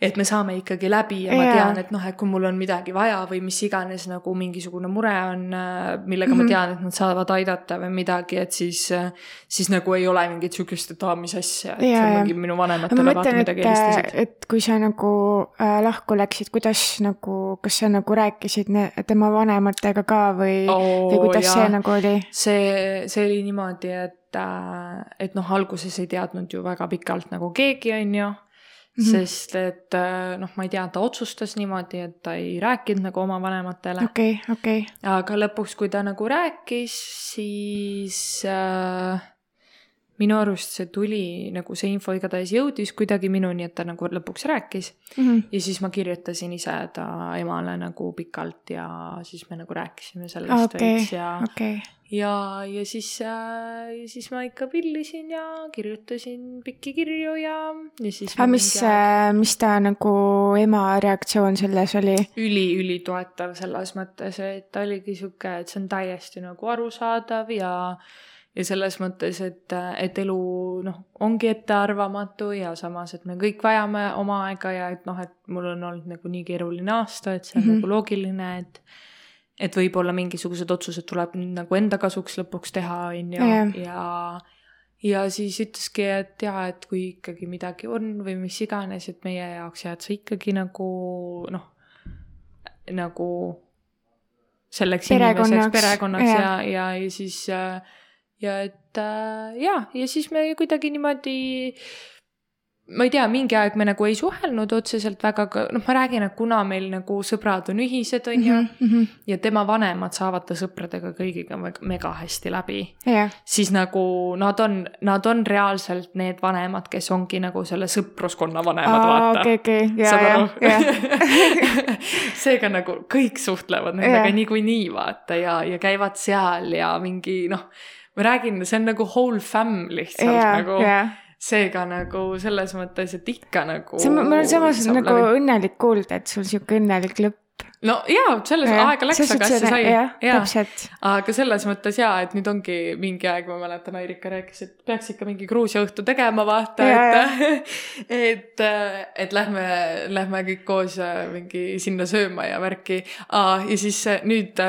et me saame ikkagi läbi ja ma Jaa. tean, et noh, et kui mul on midagi vaja või mis iganes nagu mingisugune mure on, millega mm -hmm. ma Mhm. tean, et nad saavad aidata või midagi, et siis, siis nagu ei ole mingit sihukest, et aa, mis asja, et jaa. mingi minu vanematele vaata midagi helistasid., et kui sa nagu äh, lahku läksid, kuidas nagu, kas sa nagu rääkisid ne- tema vanematega ka või Oo, või kuidas jaa. see nagu oli? see, see oli niimoodi, et, et noh, alguses ei teadnud ju väga pikalt nagu keegi, on ju Mm. -hmm. sest et noh, ma ei tea, ta otsustas niimoodi, et ta ei rääkinud nagu oma vanematele okay.. okei okay,, okei okay., aga lõpuks, kui ta nagu rääkis, siis äh, minu arust see tuli nagu see info igatahes jõudis kuidagi minuni, et ta nagu lõpuks rääkis Mhm. ja siis ma kirjutasin ise ta emale nagu pikalt ja siis me nagu rääkisime sellest okei veits, ja okei, ja, ja siis äh,, siis ma ikka pillisin ja kirjutasin pikki kirju ja, ja siis. aga mis, mis ta nagu ema reaktsioon selles oli? üli-ülitoetav selles mõttes, et ta oligi sihuke, et see on täiesti nagu arusaadav ja ja selles mõttes, et, et elu noh, ongi ettearvamatu ja samas, et me kõik vajame oma aega ja et noh, et mul on olnud nagu nii keeruline aasta, et see on mm. -hmm. nagu loogiline, et et võib-olla mingisugused otsused tuleb nüüd nagu enda kasuks lõpuks teha, on ju, ja ja siis ütleski, et jaa, et kui ikkagi midagi on või mis iganes, et meie jaoks jääd sa ikkagi nagu noh, nagu selleks Perekonnaks, inimeseks, perekonnaks. Ja, ja, ja siis äh, ja et äh, ja, ja siis me kuidagi niimoodi ma ei tea, mingi aeg me nagu ei suhelnud otseselt väga, aga noh, ma räägin, et kuna meil nagu sõbrad on ühised, on ju, Mhm, ja tema vanemad saavad ta sõpradega kõigiga meg- mega hästi läbi, jah, siis nagu nad on, nad on reaalselt need vanemad, kes ongi nagu selle sõpruskonna vanemad, vaata. okei, okei, ja, saad ja, aru? seega nagu kõik suhtlevad nendega Jah. niikuinii vaata ja, ja käivad seal ja mingi noh, ma räägin, see on nagu whole fam lihtsalt ja, nagu. ja. Seega nagu selles mõttes, et ikka nagu. see, on samas nagu õnnelik kuulda, et sul sihuke õnnelik lõpp. No jaa, selles aega läks, aga asja sai. jah, aga selles mõttes jaa, et nüüd ongi mingi aeg, ma mäletan, Airika rääkis, et peaks ikka mingi Gruusia õhtu tegema, vaata, et, et, et lähme, lähme kõik koos äh, mingi sinna sööma ja värki ja siis äh, nüüd,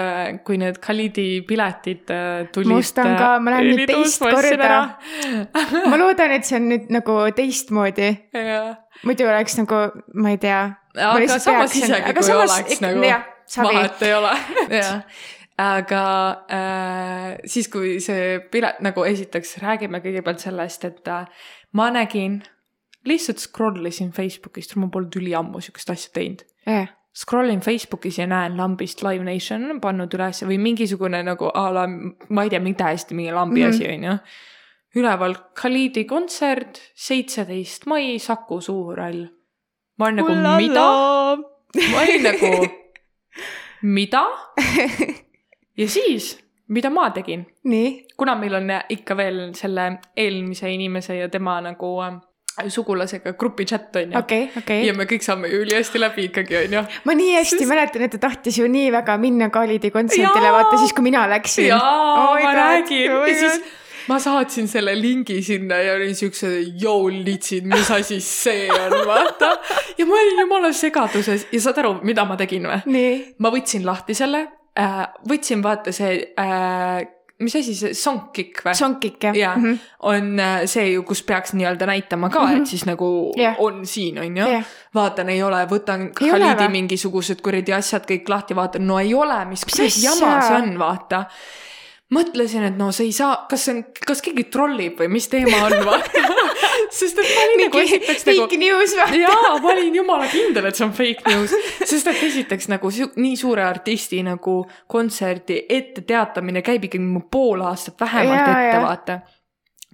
kui need Khalidi piletid äh, tulid. Ma ostan ka, ma lähen nüüd teist korda. ma loodan, et see on nüüd nagu teistmoodi, muidu oleks nagu, ma ei tea. Aga samas isegi, kui oleks nagu savi, vahet ei ole jah, aga äh, siis, kui see pilet nagu esiteks räägime kõigepealt sellest, et äh, ma nägin, lihtsalt scroll isin Facebookist, ma polnud üliammu sihukest asja teinud. jah, Scroll in Facebookis ja näen lambist Live Nation on pannud üles või mingisugune nagu a la, ma ei tea, mingi täiesti mingi lambi Mhm. mm -hmm. asi on ju. üleval Khalidi kontsert, seitseteist mai, Saku Suurhall. Ma olen nagu, mida? ma olin nagu, mida? ja siis, mida ma tegin, kuna meil on ikka veel selle eelmise inimese ja tema nagu äh, sugulasega grupi chat on ju okei, okei ja. me kõik saame ju ülihästi läbi ikkagi onju. ma nii hästi Sest- mäletan, et ta tahtis ju nii väga minna Khalidi kontserdile, vaata siis, kui mina läksin. jaa Oh ma God, räägin oh ja siis. Ma saatsin selle lingi sinna ja olin siukse, joo litsid, mis asi see on, vaata. ja ma olin jumala segaduses ja saad aru, mida ma tegin või? ma võtsin lahti selle äh,, võtsin vaata see äh,, mis asi see, songkick või? sonkik jah Jaa. Mhm. on äh, see ju, kus peaks nii-öelda näitama ka mm, -hmm. et siis nagu yeah. on siin, on ju Jah. vaatan, ei ole, võtan Khalidi mingisugused kuradi asjad kõik lahti, vaatan, no ei ole, mis Mis jama see on, vaata. mõtlesin, et no see ei saa, kas see on, kas keegi trollib või mis teema on, vaata. sest et ma olin nagu esiteks nagu fake news või? jaa, ma olin jumala kindel, et see on fake news, sest et esiteks nagu nii suure artisti nagu kontserdi ette teatamine käib ikkagi mu pool aastat vähemalt Jaa, ette, vaata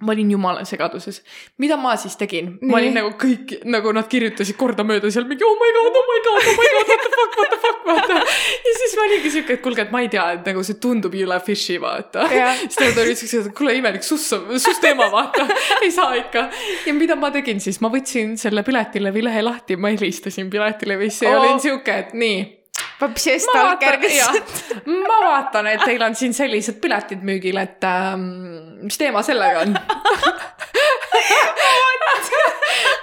ma olin jumala segaduses. mida ma siis tegin? Ma olin nagu kõik, nagu nad kirjutasid kordamööda seal mingi oh my god, oh my god, oh my god, what the fuck, what the fuck, vaata. ja siis ma olingi siuke, et kuulge, et ma ei tea, et nagu see tundub jõle fishy, vaata. Siis nad olid siuksed, et kuule imelik, sus, sus teema, vaata. ei saa ikka. ja mida ma tegin siis, ma võtsin selle Piletilevi lehe lahti, ma helistasin Piletilevisse ja Oo. olin siuke, et nii paps ja ma stalker, vaatan, kes ma vaatan, et teil on siin sellised piletid müügil, et ähm, mis teema sellega on?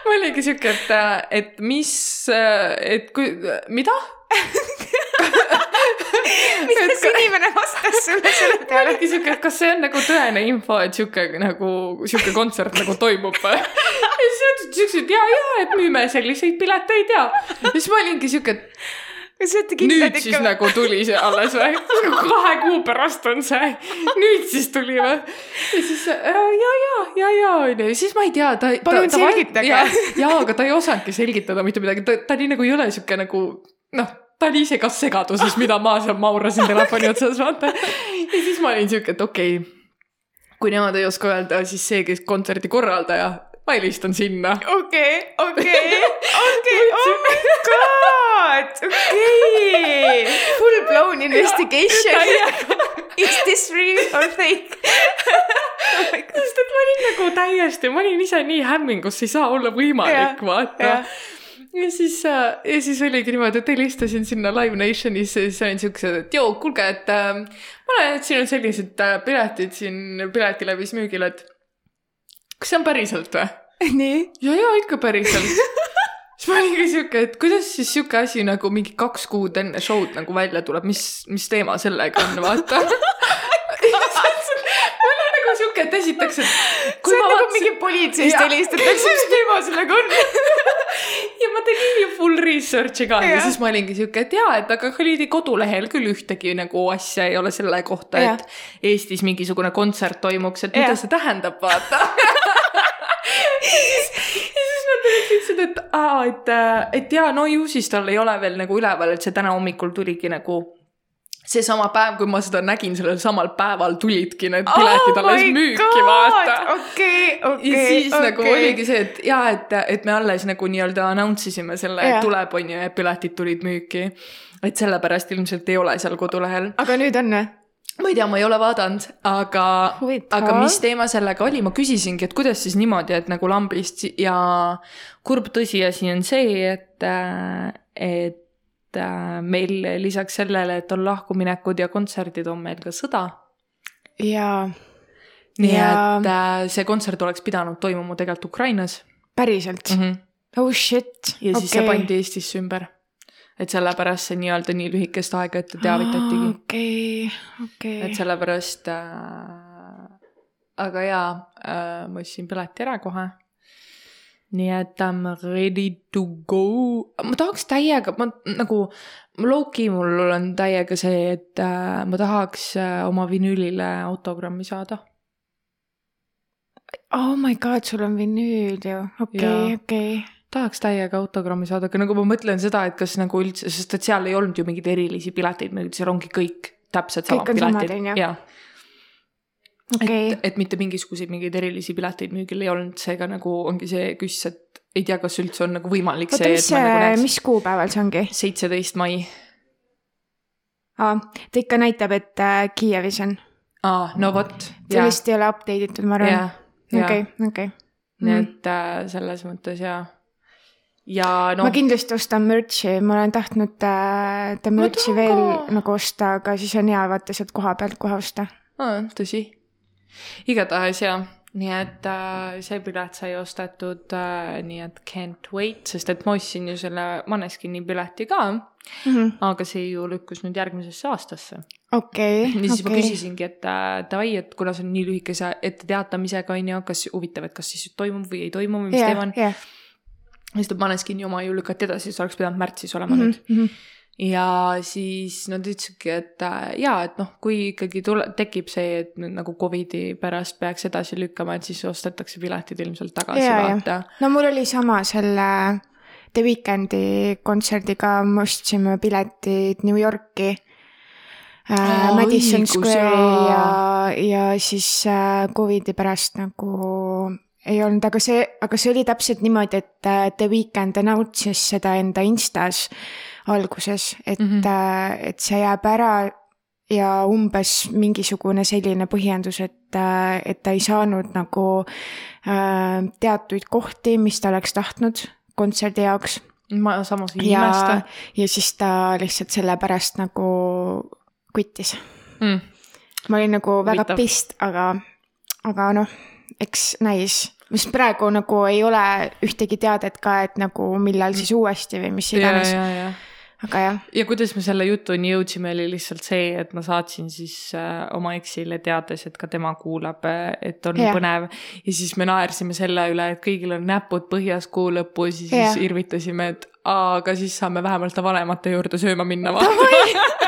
ma olingi siuke, et, et mis, et kui, mida? mida see inimene vastas sulle selle peale? olingi siuke, et kas see on nagu tõene info, et siuke nagu, siuke kontsert nagu toimub või? ja siis nad ütlesid siuksed ja, ja, et müüme selliseid pileteid ja. ja siis ma olingi siuke, et nüüd siis nagu tuli see alles või? kahe kuu pärast on see, nüüd siis tuli või? ja siis ja, ja, ja, ja onju, ja siis ma ei tea, ta. Palun selgitage. ja, ja, aga ta ei osanudki selgitada mitte midagi, ta, ta nii nagu ei ole siuke nagu noh, ta oli ise ka segaduses, mida ma seal maurasin telefoni otsas, vaata. ja siis ma olin siuke, et okei okay,, kui nemad ei oska öelda, siis see, kes kontserdi korraldaja, ma helistan sinna. okei, okei, okei, oh my god, okei. Full blown investigation. Is this real or fake? Oh sest et ma olin nagu täiesti, ma olin ise nii hämmingus, ei saa olla võimalik vaata ja siis, ja siis oligi niimoodi, et helistasin sinna Live Nationisse ja siis olin siuksed, et joo, kuulge, et äh, ma näen, et siin on sellised äh, piletid siin Piletilevis müügil, et kas see on päriselt või? nii? ja, ja ikka päriselt. siis ma olingi siuke, et kuidas siis siuke asi nagu mingi kaks kuud enne show'd nagu välja tuleb, mis, mis teema sellega on, vaata. mul on nagu siuke, et esiteks, et see on nagu mingi politseist helistatakse, mis teema sellega on? ja ma tegin ju full research'i ka ja Jah. siis ma olingi siuke, et jaa, et aga Khalidi kodulehel küll ühtegi nagu asja ei ole selle kohta, et Eestis mingisugune kontsert toimuks, et mida Jah. see tähendab, vaata. Ja siis nad siuksed, et aa, et, et jaa, no ju siis tal ei ole veel nagu üleval, et see täna hommikul tuligi nagu seesama päev, kui ma seda nägin, sellel samal päeval tulidki need piletid Oh alles müüki, vaata okei, okei. ja siis okay. nagu oligi see, et jaa, et, et me alles nagu nii-öelda announce isime selle, et Jah. tuleb, on ju, ja piletid tulid müüki. et sellepärast ilmselt ei ole seal kodulehel. aga nüüd on või? Ma ei tea, ma ei ole vaadanud, aga, aga mis teema sellega oli, ma küsisingi, et kuidas siis niimoodi, et nagu lambist ja kurb tõsiasi on see, et, et äh, meil lisaks sellele, et on lahkuminekud ja kontserdid, on meil ka sõda jaa, nii Ja- et äh, see kontsert oleks pidanud toimuma tegelikult Ukrainas päriselt mm. -hmm. oh shit. ja siis see pandi Eestisse ümber. Et sellepärast see nii-öelda nii lühikest aega ette teavitatigi. okei, okei et. sellepärast äh,, aga jaa äh,, ma ostsin pileti ära kohe. nii et I m ready to go. ma tahaks täiega, ma nagu, low-key mul on täiega see, et äh, ma tahaks äh, oma vinüülile autogrammi saada. oh my god, sul on vinüül ju, okei, okei. Tahaks täiega autogrammi saada, aga nagu ma mõtlen seda, et kas nagu üldse, sest et seal ei olnud ju mingeid erilisi pileteid, seal ongi kõik täpselt Kõik samad piletid jaa, okei, et, et mitte mingisuguseid mingeid erilisi pileteid müügil ei olnud, seega nagu ongi see küss, et ei tea, kas üldse on nagu võimalik oota, see, mis et ma nagu näeks mis kuupäeval see ongi? seitseteist mai. aa, ta ikka näitab, et äh, Kiievis on. aa, no vot. see vist ei ole update itud, ma arvan. okei, okei. nii et äh, selles mõttes jaa. Ja no. noh ma, kindlasti ostan merch'i, ma olen tahtnud äh, ta Ma tahan veel nagu osta, aga siis on hea vaata sealt koha pealt kohe osta. tõsi. igatahes jaa, nii et äh, see pilet sai ostetud äh,, nii et can't wait, sest et ma ostsin ju selle Maneskini pileti ka, aga see ju lükkus nüüd järgmisesse aastasse. okei, ja siis ma okei. küsisingi, et äh, davai, et kuna see on nii lühikese etteteatamisega on ju, kas huvitav, et kas siis toimub või ei toimu või mis teema on. jah, sest et Maneskini oma ju lükati edasi, siis oleks pidanud märtsis olema mm -hmm. nüüd. ja siis nad ütlesidki, et äh, jaa, et noh, kui ikkagi tule, tekib see, et nüüd nagu Covidi pärast peaks edasi lükkama, et siis ostetakse piletid ilmselt tagasi vaata. no mul oli sama selle The Weekndi kontserdiga, me ostsime piletid New Yorki äh, Madison õigus, Square'i ja jaa., ja siis äh, Covidi pärast nagu ei olnud, aga see, aga see oli täpselt niimoodi, et äh, The Weeknd announce'is seda enda Instas alguses, et mm. -hmm. äh, et see jääb ära ja umbes mingisugune selline põhjendus, et, et ta ei saanud nagu äh, teatuid kohti, mis ta oleks tahtnud kontserdi jaoks ma samas ei ja imesta., ja siis ta lihtsalt sellepärast nagu kuttis. Mm. ma olin nagu väga Huvitav. pist, aga, aga noh, eks näis, mis praegu nagu ei ole ühtegi teadet ka, et nagu millal siis uuesti või mis iganes. aga jah. ja kuidas me selle jutuni jõudsime, oli lihtsalt see, et ma saatsin siis äh, oma eksile teades, et ka tema kuulab, äh, et on ja. põnev. ja siis me naersime selle üle, et kõigil on näpud põhjas kuu lõpus ja siis ja. irvitasime, et aga siis saame vähemalt vanemate juurde sööma minna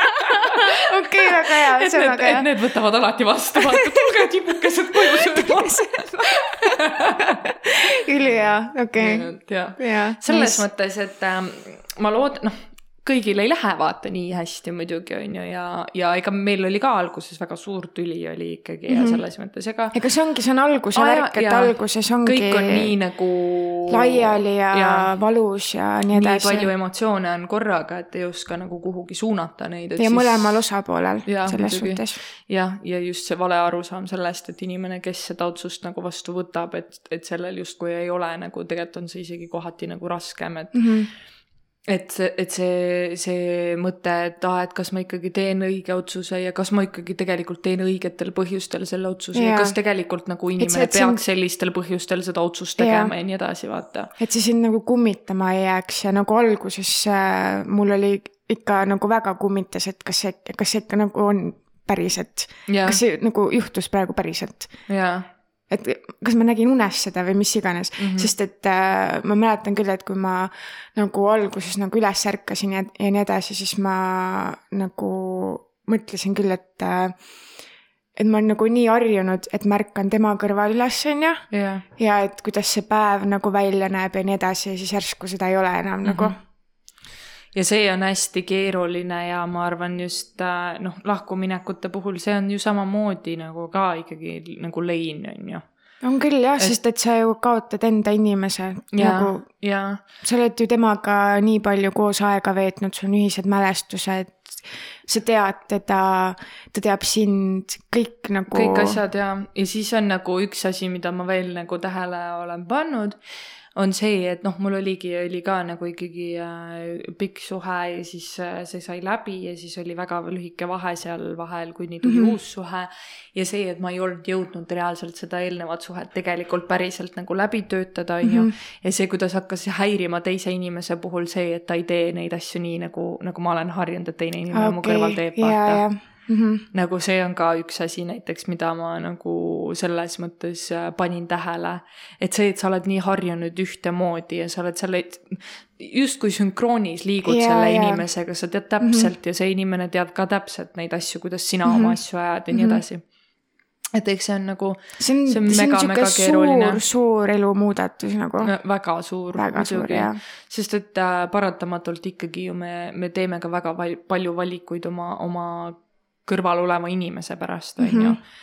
okei, väga hea, see on väga hea. need võtavad alati vastu, vaata, tulge tibukesed koju sööma. ülihea, okei. selles mõttes, et äh, ma loodan, noh kõigil ei lähe vaata nii hästi muidugi on ju ja, ja ega meil oli ka alguses väga suur tüli oli ikkagi mm -hmm. ja mhm. selles mõttes ega. ega see ongi, see on alguse Aja, värk, et ja, alguses ongi. kõik on nii nagu. laiali ja, ja valus ja nii edasi. nii palju emotsioone on korraga, et ei oska nagu kuhugi suunata neid. ja siis... mõlemal osapoolel ja, selles muidugi. suhtes. jah, ja just see vale arusaam sellest, et inimene, kes seda otsust nagu vastu võtab, et, et sellel justkui ei ole nagu tegelikult on see isegi kohati nagu raskem, et mm. -hmm et et see, see mõte, et aa, et kas ma ikkagi teen õige otsuse ja kas ma ikkagi tegelikult teen õigetel põhjustel selle otsuse ja, ja kas tegelikult nagu inimene see, peaks sind... sellistel põhjustel seda otsust tegema ja, ja nii edasi, vaata. et see sind nagu kummitama ei jääks ja nagu alguses äh, mul oli ikka nagu väga kummitas, et kas see, kas see ikka nagu on päriselt, kas see nagu juhtus praegu päriselt. Et kas ma nägin unes seda või mis iganes mm, -hmm. sest et äh, ma mäletan küll, et kui ma nagu alguses nagu üles ärkasin ja, ja nii edasi, siis ma nagu mõtlesin küll, et äh, et ma olen nagu nii harjunud, et ma ärkan tema kõrval üles, on ju. ja et kuidas see päev nagu välja näeb ja nii edasi ja siis järsku seda ei ole enam mm -hmm. nagu ja see on hästi keeruline ja ma arvan just äh, noh, lahkuminekute puhul see on ju samamoodi nagu ka ikkagi nagu lein, on ju. On küll jah et..., sest et sa ju kaotad enda inimese ja, nagu, sa oled ju temaga nii palju koos aega veetnud, sul on ühised mälestused, sa tead teda, ta teab sind, kõik nagu. kõik asjad ja, ja siis on nagu üks asi, mida ma veel nagu tähele olen pannud on see, et noh, mul oligi, oli ka nagu ikkagi äh, pikk suhe ja siis äh, see sai läbi ja siis oli väga lühike vahe seal vahel, kuni tuli mm -hmm. uus suhe. ja see, et ma ei olnud jõudnud reaalselt seda eelnevat suhet tegelikult päriselt nagu läbi töötada, on ju. Mhm. ja see, kuidas hakkas häirima teise inimese puhul see, et ta ei tee neid asju nii nagu, nagu ma olen harjunud, et teine inimene okay. mu kõrval teeb, vaata Mm -hmm. nagu see on ka üks asi näiteks, mida ma nagu selles mõttes äh, panin tähele. et see, et sa oled nii harjunud ühtemoodi ja sa oled selle, justkui sünkroonis liigud yeah, selle yeah. inimesega, sa tead täpselt mm -hmm. ja see inimene teab ka täpselt neid asju, kuidas sina mm -hmm. oma asju ajad ja nii mhm. edasi et eks see on nagu, see on, see on mega-mega keeruline. suur, suur elumuudatus nagu no,. väga suur, muidugi. sest et äh, paratamatult ikkagi ju me, me teeme ka väga val palju valikuid oma, oma kõrval oleva inimese pärast, on ju. Mhm.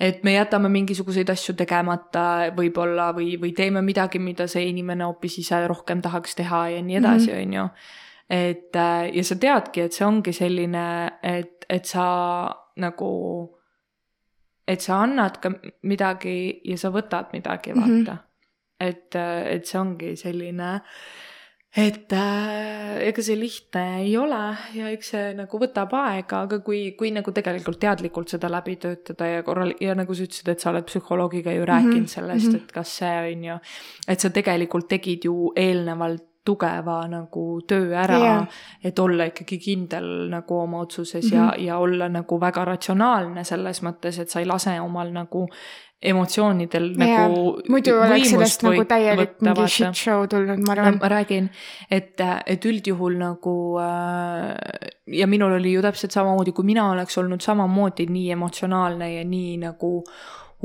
et me jätame mingisuguseid asju tegemata võib-olla või, või teeme midagi, mida see inimene hoopis ise rohkem tahaks teha ja nii edasi, mhm. on ju. et äh, ja sa teadki, et see ongi selline, et, et sa nagu, et sa annad ka midagi ja sa võtad midagi, vaata mm. -hmm. et, äh, et see ongi selline et äh, ega see lihtne ei ole ja eks see nagu võtab aega, aga kui, kui nagu tegelikult teadlikult seda läbi töötada ja korral- ja nagu sa ütlesid, et sa oled psühholoogiga ju rääkinud mm -hmm. sellest, mhm. et kas see on ju, et sa tegelikult tegid ju eelnevalt tugeva nagu töö ära yeah., et olla ikkagi kindel nagu oma otsuses mm -hmm. ja, mhm. ja olla nagu väga ratsionaalne selles mõttes, et sa ei lase omal nagu emotsioonidel ja, nagu. muidu oleks sellest nagu täielik mingi shit show tulnud, ma arvan. ma räägin, et, et üldjuhul nagu äh, ja minul oli ju täpselt samamoodi, kui mina oleks olnud samamoodi nii emotsionaalne ja nii nagu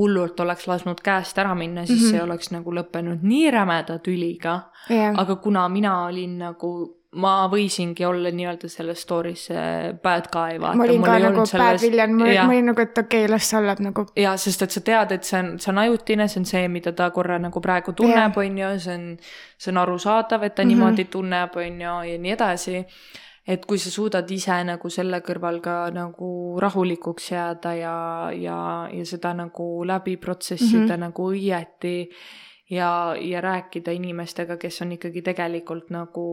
hullult oleks lasknud käest ära minna, siis mm -hmm. see oleks nagu lõppenud nii rämeda tüliga yeah.. aga kuna mina olin nagu ma võisingi olla nii-öelda selles story's see bad guy, vaata. ma olin ka nagu selles... bad villain, ma olin nagu, et okei okay,, las ta olla nagu. jaa, sest et sa tead, et see on, see on ajutine, see on see, mida ta korra nagu praegu tunneb, on ju, see on, see on arusaadav, et ta mm -hmm. niimoodi tunneb, on ju, ja nii edasi. et kui sa suudad ise nagu selle kõrval ka nagu rahulikuks jääda ja, ja, ja seda nagu läbi protsessida mm -hmm. nagu õieti ja, ja rääkida inimestega, kes on ikkagi tegelikult nagu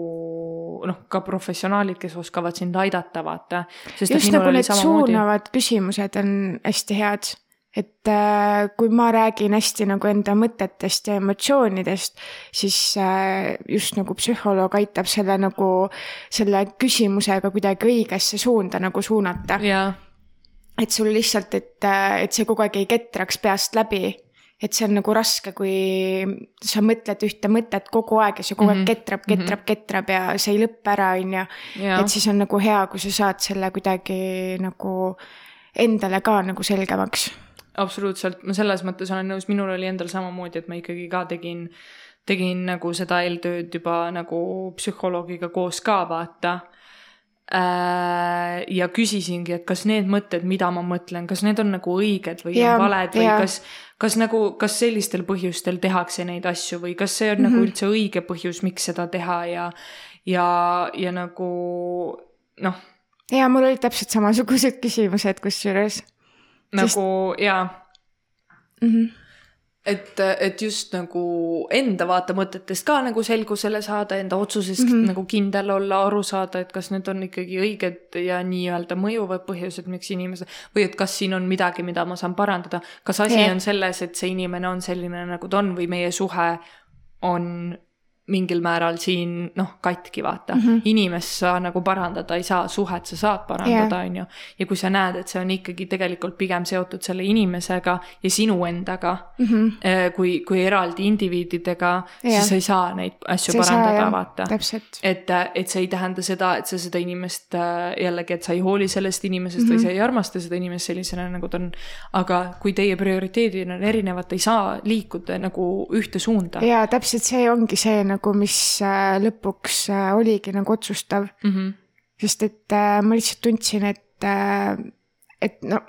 noh, ka professionaalid, kes oskavad sind aidata, vaata. just nagu need samamoodi... suunavad küsimused on hästi head. et äh, kui ma räägin hästi nagu enda mõtetest ja emotsioonidest, siis äh, just nagu psühholoog aitab selle nagu, selle küsimusega kuidagi õigesse suunda nagu suunata. et sul lihtsalt, et, äh, et see kogu aeg ei ketraks peast läbi et see on nagu raske, kui sa mõtled ühte mõtet kogu aeg ja see kogu aeg mm -hmm. ketrab, ketrab mm, -hmm. ketrab ja see ei lõppe ära, on ju. et siis on nagu hea, kui sa saad selle kuidagi nagu endale ka nagu selgemaks absoluutselt, ma selles mõttes olen nõus, minul oli endal samamoodi, et ma ikkagi ka tegin, tegin nagu seda eeltööd juba nagu psühholoogiga koos ka vaata äh, ja küsisingi, et kas need mõtted, mida ma mõtlen, kas need on nagu õiged või ja, on valed või ja. kas, kas nagu, kas sellistel põhjustel tehakse neid asju või kas see on mm -hmm. nagu mhm. üldse õige põhjus, miks seda teha ja, ja, ja nagu noh. ja mul olid täpselt samasugused küsimused kusjuures nagu Sest... jaa mm. -hmm et, et just nagu enda vaatemõtetest ka nagu selgusele saada, enda otsusest mm -hmm. nagu kindel olla, aru saada, et kas need on ikkagi õiged ja nii-öelda mõjuvad põhjused, miks inimesed või et kas siin on midagi, mida ma saan parandada. kas asi yeah. on selles, et see inimene on selline, nagu ta on või meie suhe on mingil määral siin noh, katki vaata mm. -hmm. inimest sa nagu parandada ei saa, suhet sa saad parandada, on ju. ja kui sa näed, et see on ikkagi tegelikult pigem seotud selle inimesega ja sinu endaga mm, -hmm. kui, kui eraldi indiviididega, siis sa ei saa neid asju sa parandada, vaata. et, et see ei tähenda seda, et sa seda inimest äh, jällegi, et sa ei hooli sellest inimesest mm -hmm. või sa ei armasta seda inimest sellisena, nagu ta on. aga kui teie prioriteedid on erinevad, ei saa liikuda nagu ühte suunda. jaa, täpselt see ongi see nagu nagu, mis äh, lõpuks äh, oligi nagu otsustav mm. -hmm. sest et äh, ma lihtsalt tundsin, et, et no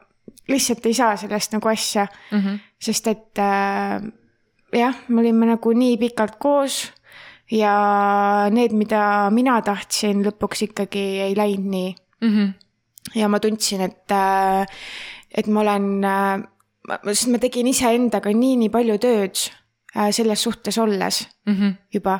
lihtsalt ei saa sellest nagu asja mm, -hmm. sest et jah, me olime nagu nii pikalt koos ja need, mida mina tahtsin, lõpuks ikkagi ei läinud nii mm. -hmm. ja ma tundsin, et, et ma olen, sest ma tegin iseendaga nii, nii palju tööd selles suhtes olles mm -hmm. juba.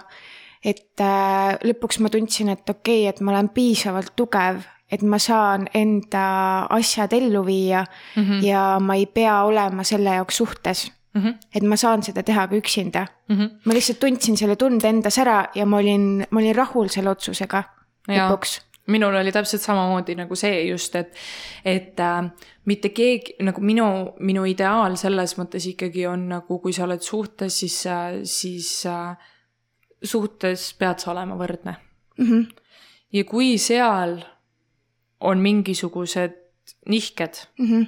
et äh, lõpuks ma tundsin, et okei okay,, et ma olen piisavalt tugev, et ma saan enda asjad ellu viia mm -hmm. ja ma ei pea olema selle jaoks suhtes Mm -hmm. et ma saan seda teha ka üksinda mm. -hmm. ma lihtsalt tundsin selle tunde endas ära ja ma olin, ma olin rahul selle otsusega lõpuks minul oli täpselt samamoodi nagu see just, et, et äh, mitte keegi nagu minu, minu ideaal selles mõttes ikkagi on nagu, kui sa oled suhtes, siis äh,, siis äh, suhtes pead sa olema võrdne mm. -hmm. ja kui seal on mingisugused nihked mm, -hmm.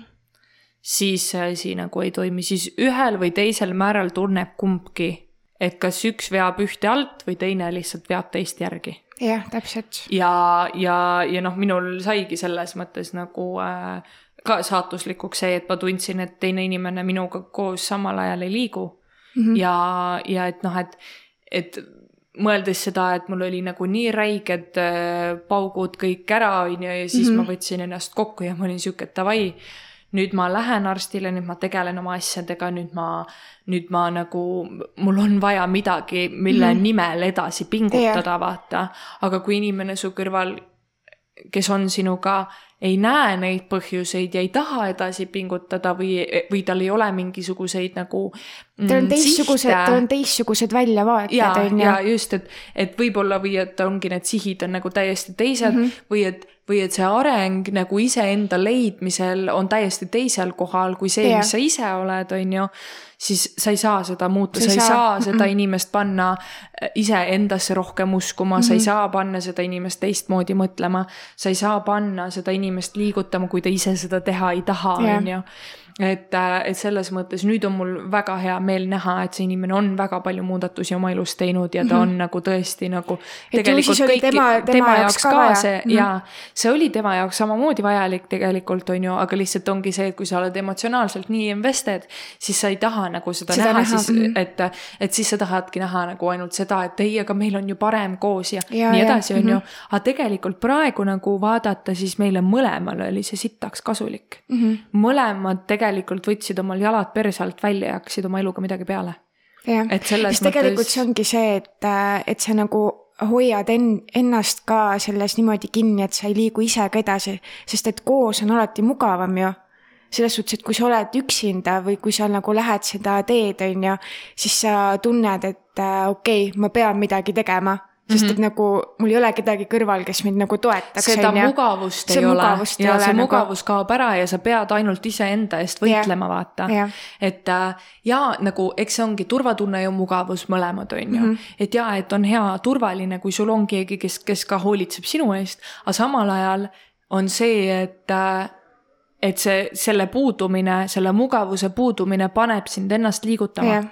siis see asi nagu ei toimi, siis ühel või teisel määral tunneb kumbki, et kas üks veab ühte alt või teine lihtsalt veab teist järgi jah, täpselt. ja, ja, ja noh, minul saigi selles mõttes nagu äh, ka saatuslikuks see, et ma tundsin, et teine inimene minuga koos samal ajal ei liigu mm. -hmm. ja, ja et noh, et, et mõeldes seda, et mul oli nagu nii räiged äh, paugud kõik ära, on ju, ja siis mm -hmm. ma võtsin ennast kokku ja ma olin sihuke, davai nüüd ma lähen arstile, nüüd ma tegelen oma asjadega, nüüd ma, nüüd ma nagu, mul on vaja midagi, mille mm. nimel edasi pingutada yeah., vaata. aga kui inimene su kõrval, kes on sinuga, ei näe neid põhjuseid ja ei taha edasi pingutada või, või tal ei ole mingisuguseid nagu mm, tal on teistsugused, tal on teistsugused väljavaated, on ju. ja just, et, et võib-olla või et ongi need sihid on nagu täiesti teised mm -hmm. või et või et see areng nagu iseenda leidmisel on täiesti teisel kohal kui see, mis sa ise oled, on ju, siis sa ei saa seda muuta, sa ei saa, saa seda mm -mm. inimest panna äh, iseendasse rohkem uskuma. Mm, -hmm. sa ei saa panna seda inimest teistmoodi mõtlema, sa ei saa panna seda inimest liigutama, kui ta ise seda teha ei taha, on ju et, äh, et selles mõttes nüüd on mul väga hea meel näha, et see inimene on väga palju muudatusi oma elus teinud ja ta on mm -hmm. nagu tõesti nagu. tema, tema, tema jaoks ka, ka see mm -hmm. ja see oli tema jaoks samamoodi vajalik tegelikult on ju, aga lihtsalt ongi see, et kui sa oled emotsionaalselt nii invested, siis sa ei taha nagu seda, seda näha, näha, siis mm -hmm. et, et siis sa tahadki näha nagu ainult seda, et ei, aga meil on ju parem koos ja, ja nii edasi, on ju. Mhm. aga tegelikult praegu nagu vaadata, siis meile mõlemale oli see sitaks kasulik mm. -hmm. mõlemad tegelikult tegelikult võtsid omal jalad perse alt välja ja hakkasid oma eluga midagi peale. jah, sest tegelikult mõttes... see ongi see, et, et sa nagu hoiad en-, ennast ka selles niimoodi kinni, et sa ei liigu ise ka edasi, sest et koos on alati mugavam ju. selles suhtes, et kui sa oled üksinda või kui sa nagu lähed seda teed, on ju, siis sa tunned, et äh, okei okay,, ma pean midagi tegema sest et mm -hmm. nagu mul ei ole kedagi kõrval, kes mind nagu toetaks. seda onja. mugavust ei ole mugavust ja see nagu... mugavus kaob ära ja sa pead ainult iseenda eest võitlema yeah., vaata yeah.. et äh, ja nagu, eks see ongi turvatunne ja mugavus mõlemad, on ju mm. -hmm. et ja, et on hea, turvaline, kui sul on keegi, kes, kes ka hoolitseb sinu eest, aga samal ajal on see, et äh, et see, selle puudumine, selle mugavuse puudumine paneb sind ennast liigutama yeah.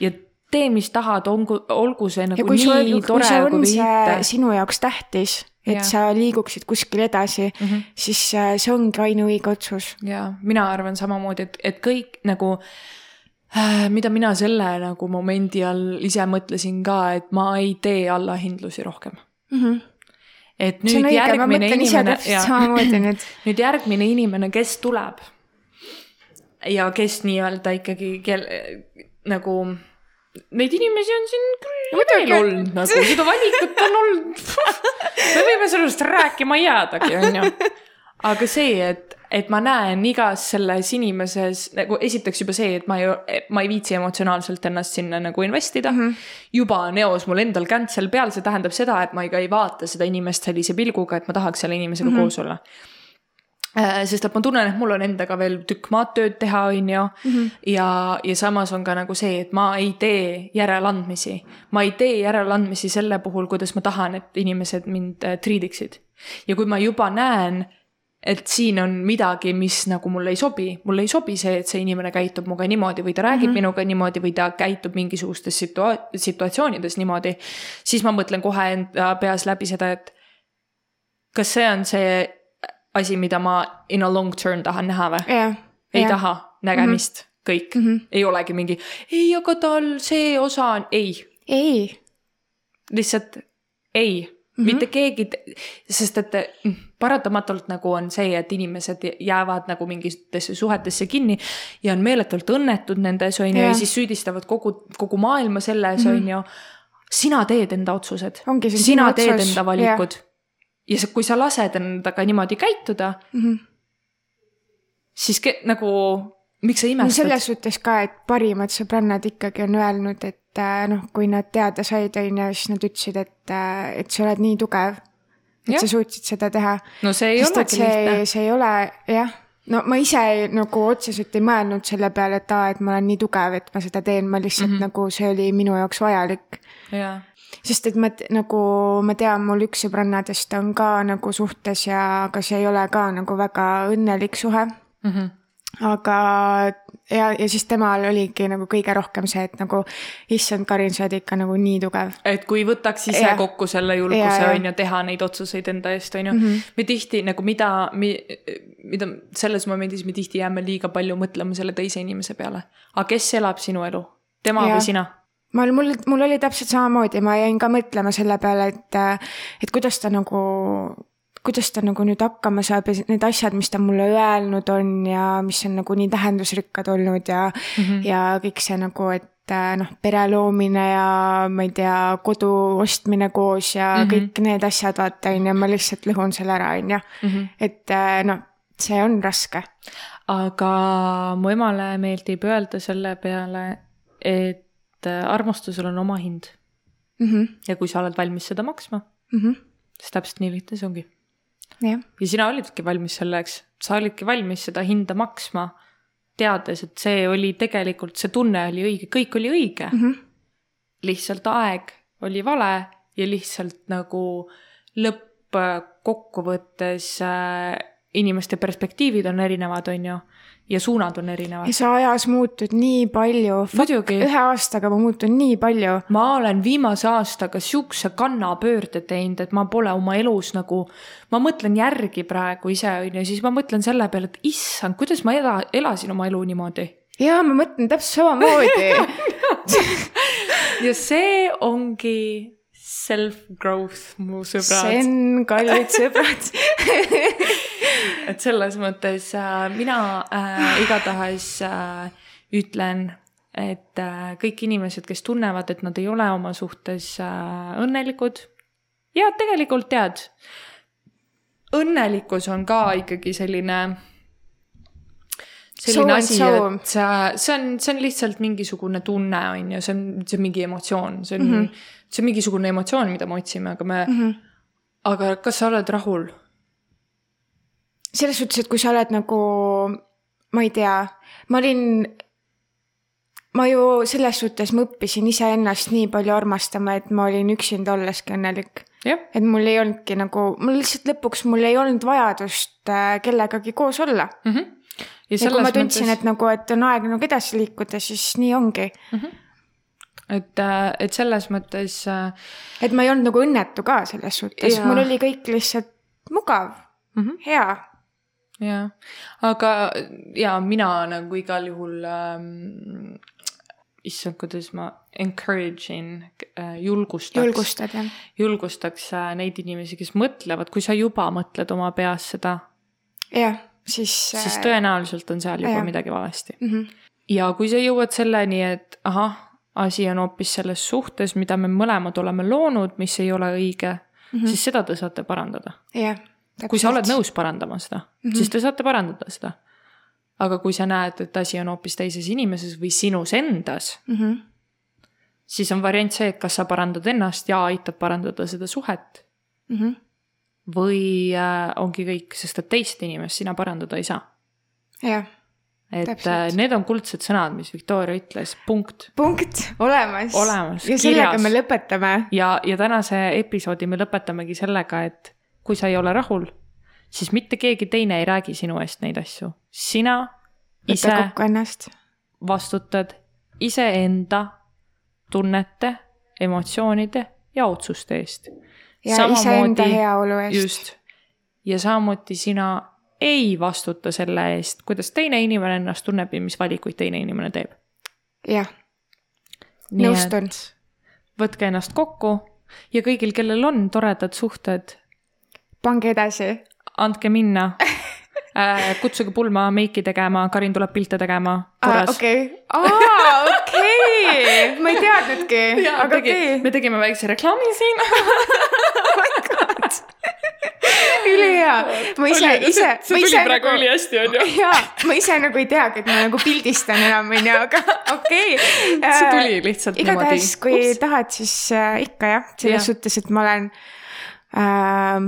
ja tee, mis tahad, olgu, olgu see nagu nii sul, tore kui, mitte. sinu jaoks tähtis, et ja. sa liiguksid kuskile edasi mm, -hmm. siis äh, see ongi ainuõige otsus. ja mina arvan samamoodi, et, et kõik nagu äh, mida mina selle nagu momendi all ise mõtlesin ka, et ma ei tee allahindlusi rohkem mm. -hmm et nüüd õige, järgmine inimene, nüüd. nüüd järgmine inimene, kes tuleb ja kes nii-öelda ikkagi, kel nagu neid inimesi on siin küll veel olnud nagu, seda valikut on olnud me võime sellest rääkima jäädagi, onju. aga see, et, et ma näen igas selles inimeses nagu esiteks juba see, et ma ei, ma ei viitsi emotsionaalselt ennast sinna nagu investida mm. -hmm. juba on eos mul endal cancel peal, see tähendab seda, et ma ei, ka ei vaata seda inimest sellise pilguga, et ma tahaks selle inimesega mm -hmm. koos olla sest et ma tunnen, et mul on endaga veel tükk maad tööd teha, on ju. Mhm. ja, ja samas on ka nagu see, et ma ei tee järeleandmisi. ma ei tee järeleandmisi selle puhul, kuidas ma tahan, et inimesed mind äh, triidiksid. ja kui ma juba näen, et siin on midagi, mis nagu mulle ei sobi, mulle ei sobi see, et see inimene käitub minuga niimoodi või ta räägib mm -hmm. minuga niimoodi või ta käitub mingisugustes situa-, situatsioonides niimoodi. siis ma mõtlen kohe enda peas läbi seda, et kas see on see asi, mida ma in a long term tahan näha või yeah,? ei yeah. taha nägemist mm, -hmm. kõik mm, -hmm. ei olegi mingi, ei, aga tal see osa on, ei. ei. lihtsalt ei mm, -hmm. mitte keegi, sest et mm, paratamatult nagu on see, et inimesed jäävad nagu mingitesse suhetesse kinni ja on meeletult õnnetud nendes, on ju, ja siis süüdistavad kogu, kogu maailma selles on ju. sina teed enda otsused, sina teed otsus. enda valikud yeah ja kui sa lased endaga niimoodi käituda mm, -hmm. siis ke, nagu, miks sa imestad selles suhtes ka, et parimad sõbrannad ikkagi on öelnud, et äh, noh, kui nad teada said, on ju, siis nad ütlesid, et, äh, et sa oled nii tugev. et ja. sa suutsid seda teha. no see ei olegi lihtne. see ei ole, jah no ma ise nagu otseselt ei mõelnud selle peale, et aa, et ma olen nii tugev, et ma seda teen, ma lihtsalt mm -hmm. nagu see oli minu jaoks vajalik. Sest et ma nagu, ma tean, mul üks sõbrannadest on ka nagu suhtes ja, aga see ei ole ka nagu väga õnnelik suhe mm. -hmm aga ja, ja siis temal oligi nagu kõige rohkem see, et nagu issand, Karin, sa oled ikka nagu nii tugev. et kui võtaks ise ja. kokku selle julguse on ju, teha neid otsuseid enda eest on ju mm. -hmm. me tihti nagu mida, mida selles momendis me tihti jääme liiga palju mõtlema selle teise inimese peale. aga kes elab sinu elu, tema ja. või sina? Ma, mul, mul oli täpselt samamoodi, ma jäin ka mõtlema selle peale, et, et kuidas ta nagu, kuidas ta nagu nüüd hakkama saab ja need asjad, mis ta mulle öelnud on ja mis on nagu nii tähendusrikkad olnud ja mm, -hmm. ja kõik see nagu, et noh, pere loomine ja ma ei tea, kodu ostmine koos ja mm -hmm. kõik need asjad, vaata, on ju, ma lihtsalt lõhun selle ära, on ju. Mhm. et noh, see on raske. aga mu emale meeldib öelda selle peale, et et äh, armastusel on oma hind mm. -hmm. ja kui sa oled valmis seda maksma mm, -hmm. siis täpselt nii lihtne see ongi. ja sina olidki valmis selleks, sa olidki valmis seda hinda maksma, teades, et see oli tegelikult, see tunne oli õige, kõik oli õige mm. -hmm. lihtsalt aeg oli vale ja lihtsalt nagu lõppkokkuvõttes äh, inimeste perspektiivid on erinevad, on ju ja suunad on erinevad. ja sa ajas muutud nii palju. ühe aastaga ma muutun nii palju. ma olen viimase aastaga siukse kannapöörde teinud, et ma pole oma elus nagu, ma mõtlen järgi praegu ise on ju, siis ma mõtlen selle peale, et issand, kuidas ma ela, elasin oma elu niimoodi. ja ma mõtlen täpselt samamoodi ja see ongi self-growth, mu sõbrad. Zen, kallid sõbrad et selles mõttes äh, mina äh, igatahes äh, ütlen, et äh, kõik inimesed, kes tunnevad, et nad ei ole oma suhtes äh, õnnelikud ja tegelikult tead, õnnelikkus on ka ikkagi selline selline asi, et sa, see on, see on lihtsalt mingisugune tunne, on ju, see on, see on mingi emotsioon, see on mm. -hmm. see on mingisugune emotsioon, mida me otsime, aga me mm. -hmm. aga kas sa oled rahul? Selles suhtes, et kui sa oled nagu, ma ei tea, ma olin, ma ju selles suhtes, ma õppisin iseennast nii palju armastama, et ma olin üksinda olleski õnnelik. et mul ei olnudki nagu, mul lihtsalt lõpuks mul ei olnud vajadust äh, kellegagi koos olla. mm. -hmm. ja ja kui ma tundsin, et nagu, et on aeg nagu edasi liikuda, siis nii ongi. et, et selles mõttes äh, et ma ei olnud nagu õnnetu ka selles suhtes, mul oli kõik lihtsalt mugav, mm. -hmm. hea. jah, aga ja mina nagu igal juhul ähm,, issand, kuidas ma encourage in äh,, julgustaks, julgustad jah? julgustaks äh, neid inimesi, kes mõtlevad, kui sa juba mõtled oma peas seda, jah, siis. siis tõenäoliselt on seal juba jah. midagi valesti. mm. -hmm. ja kui sa jõuad selleni, et ahah, asi on hoopis selles suhtes, mida me mõlemad oleme loonud, mis ei ole õige mm. -hmm. siis seda te saate parandada. jah. Kui sa oled nõus parandama seda mm, -hmm. siis te saate parandada seda. aga kui sa näed, et asi on hoopis teises inimeses või sinus endas, mm. -hmm. siis on variant see, et kas sa parandad ennast ja aitad parandada seda suhet Mm -hmm. või äh, ongi kõik, sest et teist inimest sina parandada ei saa. jah, et Täpselt. äh, need on kuldsed sõnad, mis Victoria ütles, punkt. punkt, olemas. Olemas, ja sellega kirjas. me lõpetame. ja, ja tänase episoodi me lõpetamegi sellega, et kui sa ei ole rahul, siis mitte keegi teine ei räägi sinu eest neid asju. sina ise vastutad iseenda tunnete, emotsioonide ja otsuste eest. ja iseenda heaolu eest. just. ja samuti sina ei vastuta selle eest, kuidas teine inimene ennast tunneb ja mis valikuid teine inimene teeb. jah, nõustun. võtke ennast kokku ja kõigil, kellel on toredad suhted, pange edasi. andke minna äh,. kutsuge pulma meiki tegema, Karin tuleb pilte tegema korras. okei, okei, ma ei teadnudki, aga okei. me tegime väikse reklaami siin. ülihea, ma ise, ise, see ise tuli praegu nagu, ülihästi, onju. jaa, ma ise nagu ei teagi, et ma nagu pildistan enam, onju, aga okei okay.. see tuli lihtsalt igatahes, kui niimoodi. tahad, siis äh, ikka jah, selles Jah. suhtes, et ma olen äh,, äh,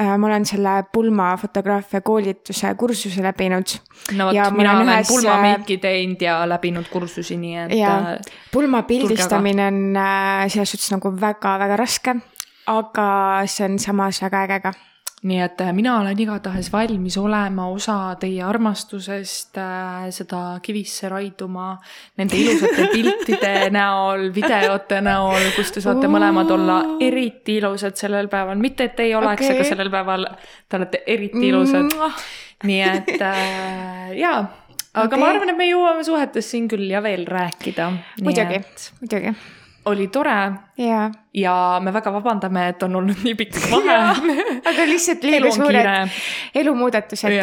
ma olen selle pulmafotograafia koolituse kursuse läbinud. no ja vot, mina olen ühes, äh, pulmameiki teinud ja läbinud kursusi, nii et ja äh, pulma pildistamine on äh, selles suhtes nagu väga-väga raske, aga see on samas väga äge ka. Nii et äh, mina olen igatahes valmis olema osa teie armastusest äh,, seda kivisse raiduma nende ilusate piltide näol, videote näol, kus te saate mõlemad olla eriti ilusad sellel päeval, mitte et ei oleks okay., aga sellel päeval te olete eriti ilusad. nii et äh, jaa, aga okay. Ma arvan, et me jõuame suhetest siin küll ja veel rääkida. muidugi, muidugi. Oli tore jaa, ja me väga vabandame, et on olnud nii pikk vahe. aga lihtsalt liiga suured elumuudatused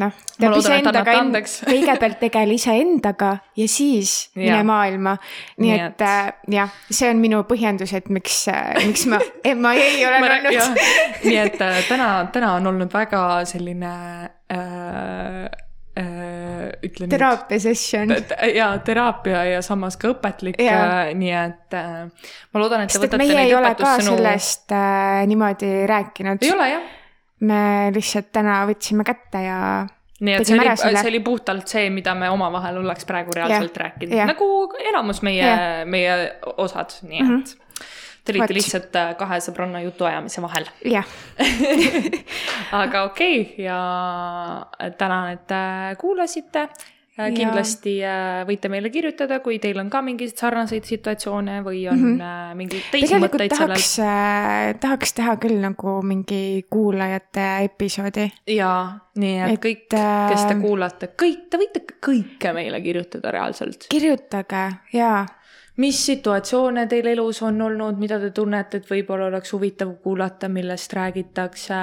noh. Loodan, et annate en- andeks. kõigepealt tegele iseendaga ja siis mine Jaa. maailma. nii Nii et äh, jah, see on minu põhjendus, et miks, miks ma ei Ma rää- jah. olnud. nii et äh, täna, täna on olnud väga selline äh, äh, ütle teraapia session. ja teraapia ja samas ka õpetlik Jaa. äh,, nii et äh, ma loodan, et te sest et võtate meie neid õpetussõnu. sellest äh, niimoodi rääkinud ei. ole jah, me lihtsalt täna võtsime kätte ja nii et see oli see oli puhtalt see, mida me omavahel oleks praegu reaalselt Jah, rääkinud nagu enamus meie meie osad, nii et mm -hmm. Te olite lihtsalt äh, kahe sõbranna jutuajamise vahel. jah, aga okei okay, ja tänan, et äh, kuulasite. Ja- kindlasti äh, võite meile kirjutada, kui teil on ka mingeid sarnaseid situatsioone või on mm -hmm. mingeid teisi tegelikult mõtteid sellel. tahaks äh,, tahaks teha küll nagu mingi kuulajate episoodi. jaa, nii et, Et, kõik, kes te äh, kuulate, kõik, te võite kõike meile kirjutada reaalselt. kirjutage ja mis situatsioone teil elus on olnud, mida te tunnete, et võib-olla oleks huvitav kuulata, millest räägitakse,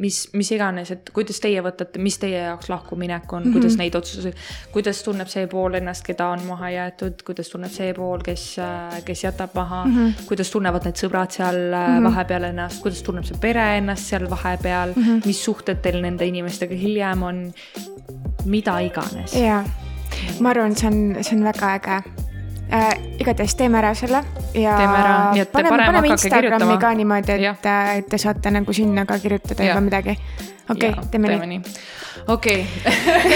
mis, mis iganes, et kuidas teie võtate, mis teie jaoks lahkuminek on mm, -hmm. kuidas neid otsuseid, kuidas tunneb see pool ennast, keda on maha jäetud, kuidas tunneb see pool, kes, kes jätab maha mm, -hmm. kuidas tunnevad need sõbrad seal mm -hmm. vahepeal ennast, kuidas tunneb see pere ennast seal vahepeal mm, -hmm. mis suhted teil nende inimestega hiljem on mida iganes. jaa, ma arvan, see on, see on väga äge äh,. igatahes teeme ära selle ja Teeme ära, nii et paneme, parem paneme hakake Instagrami kirjutama. ka niimoodi, et, äh, et te saate nagu sinna ka kirjutada Jah. juba midagi. okei okay,, teeme nii. nii. okei,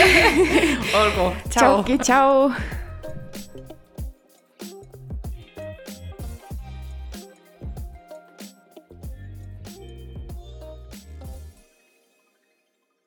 olgu, tšau. tšauki, tšau.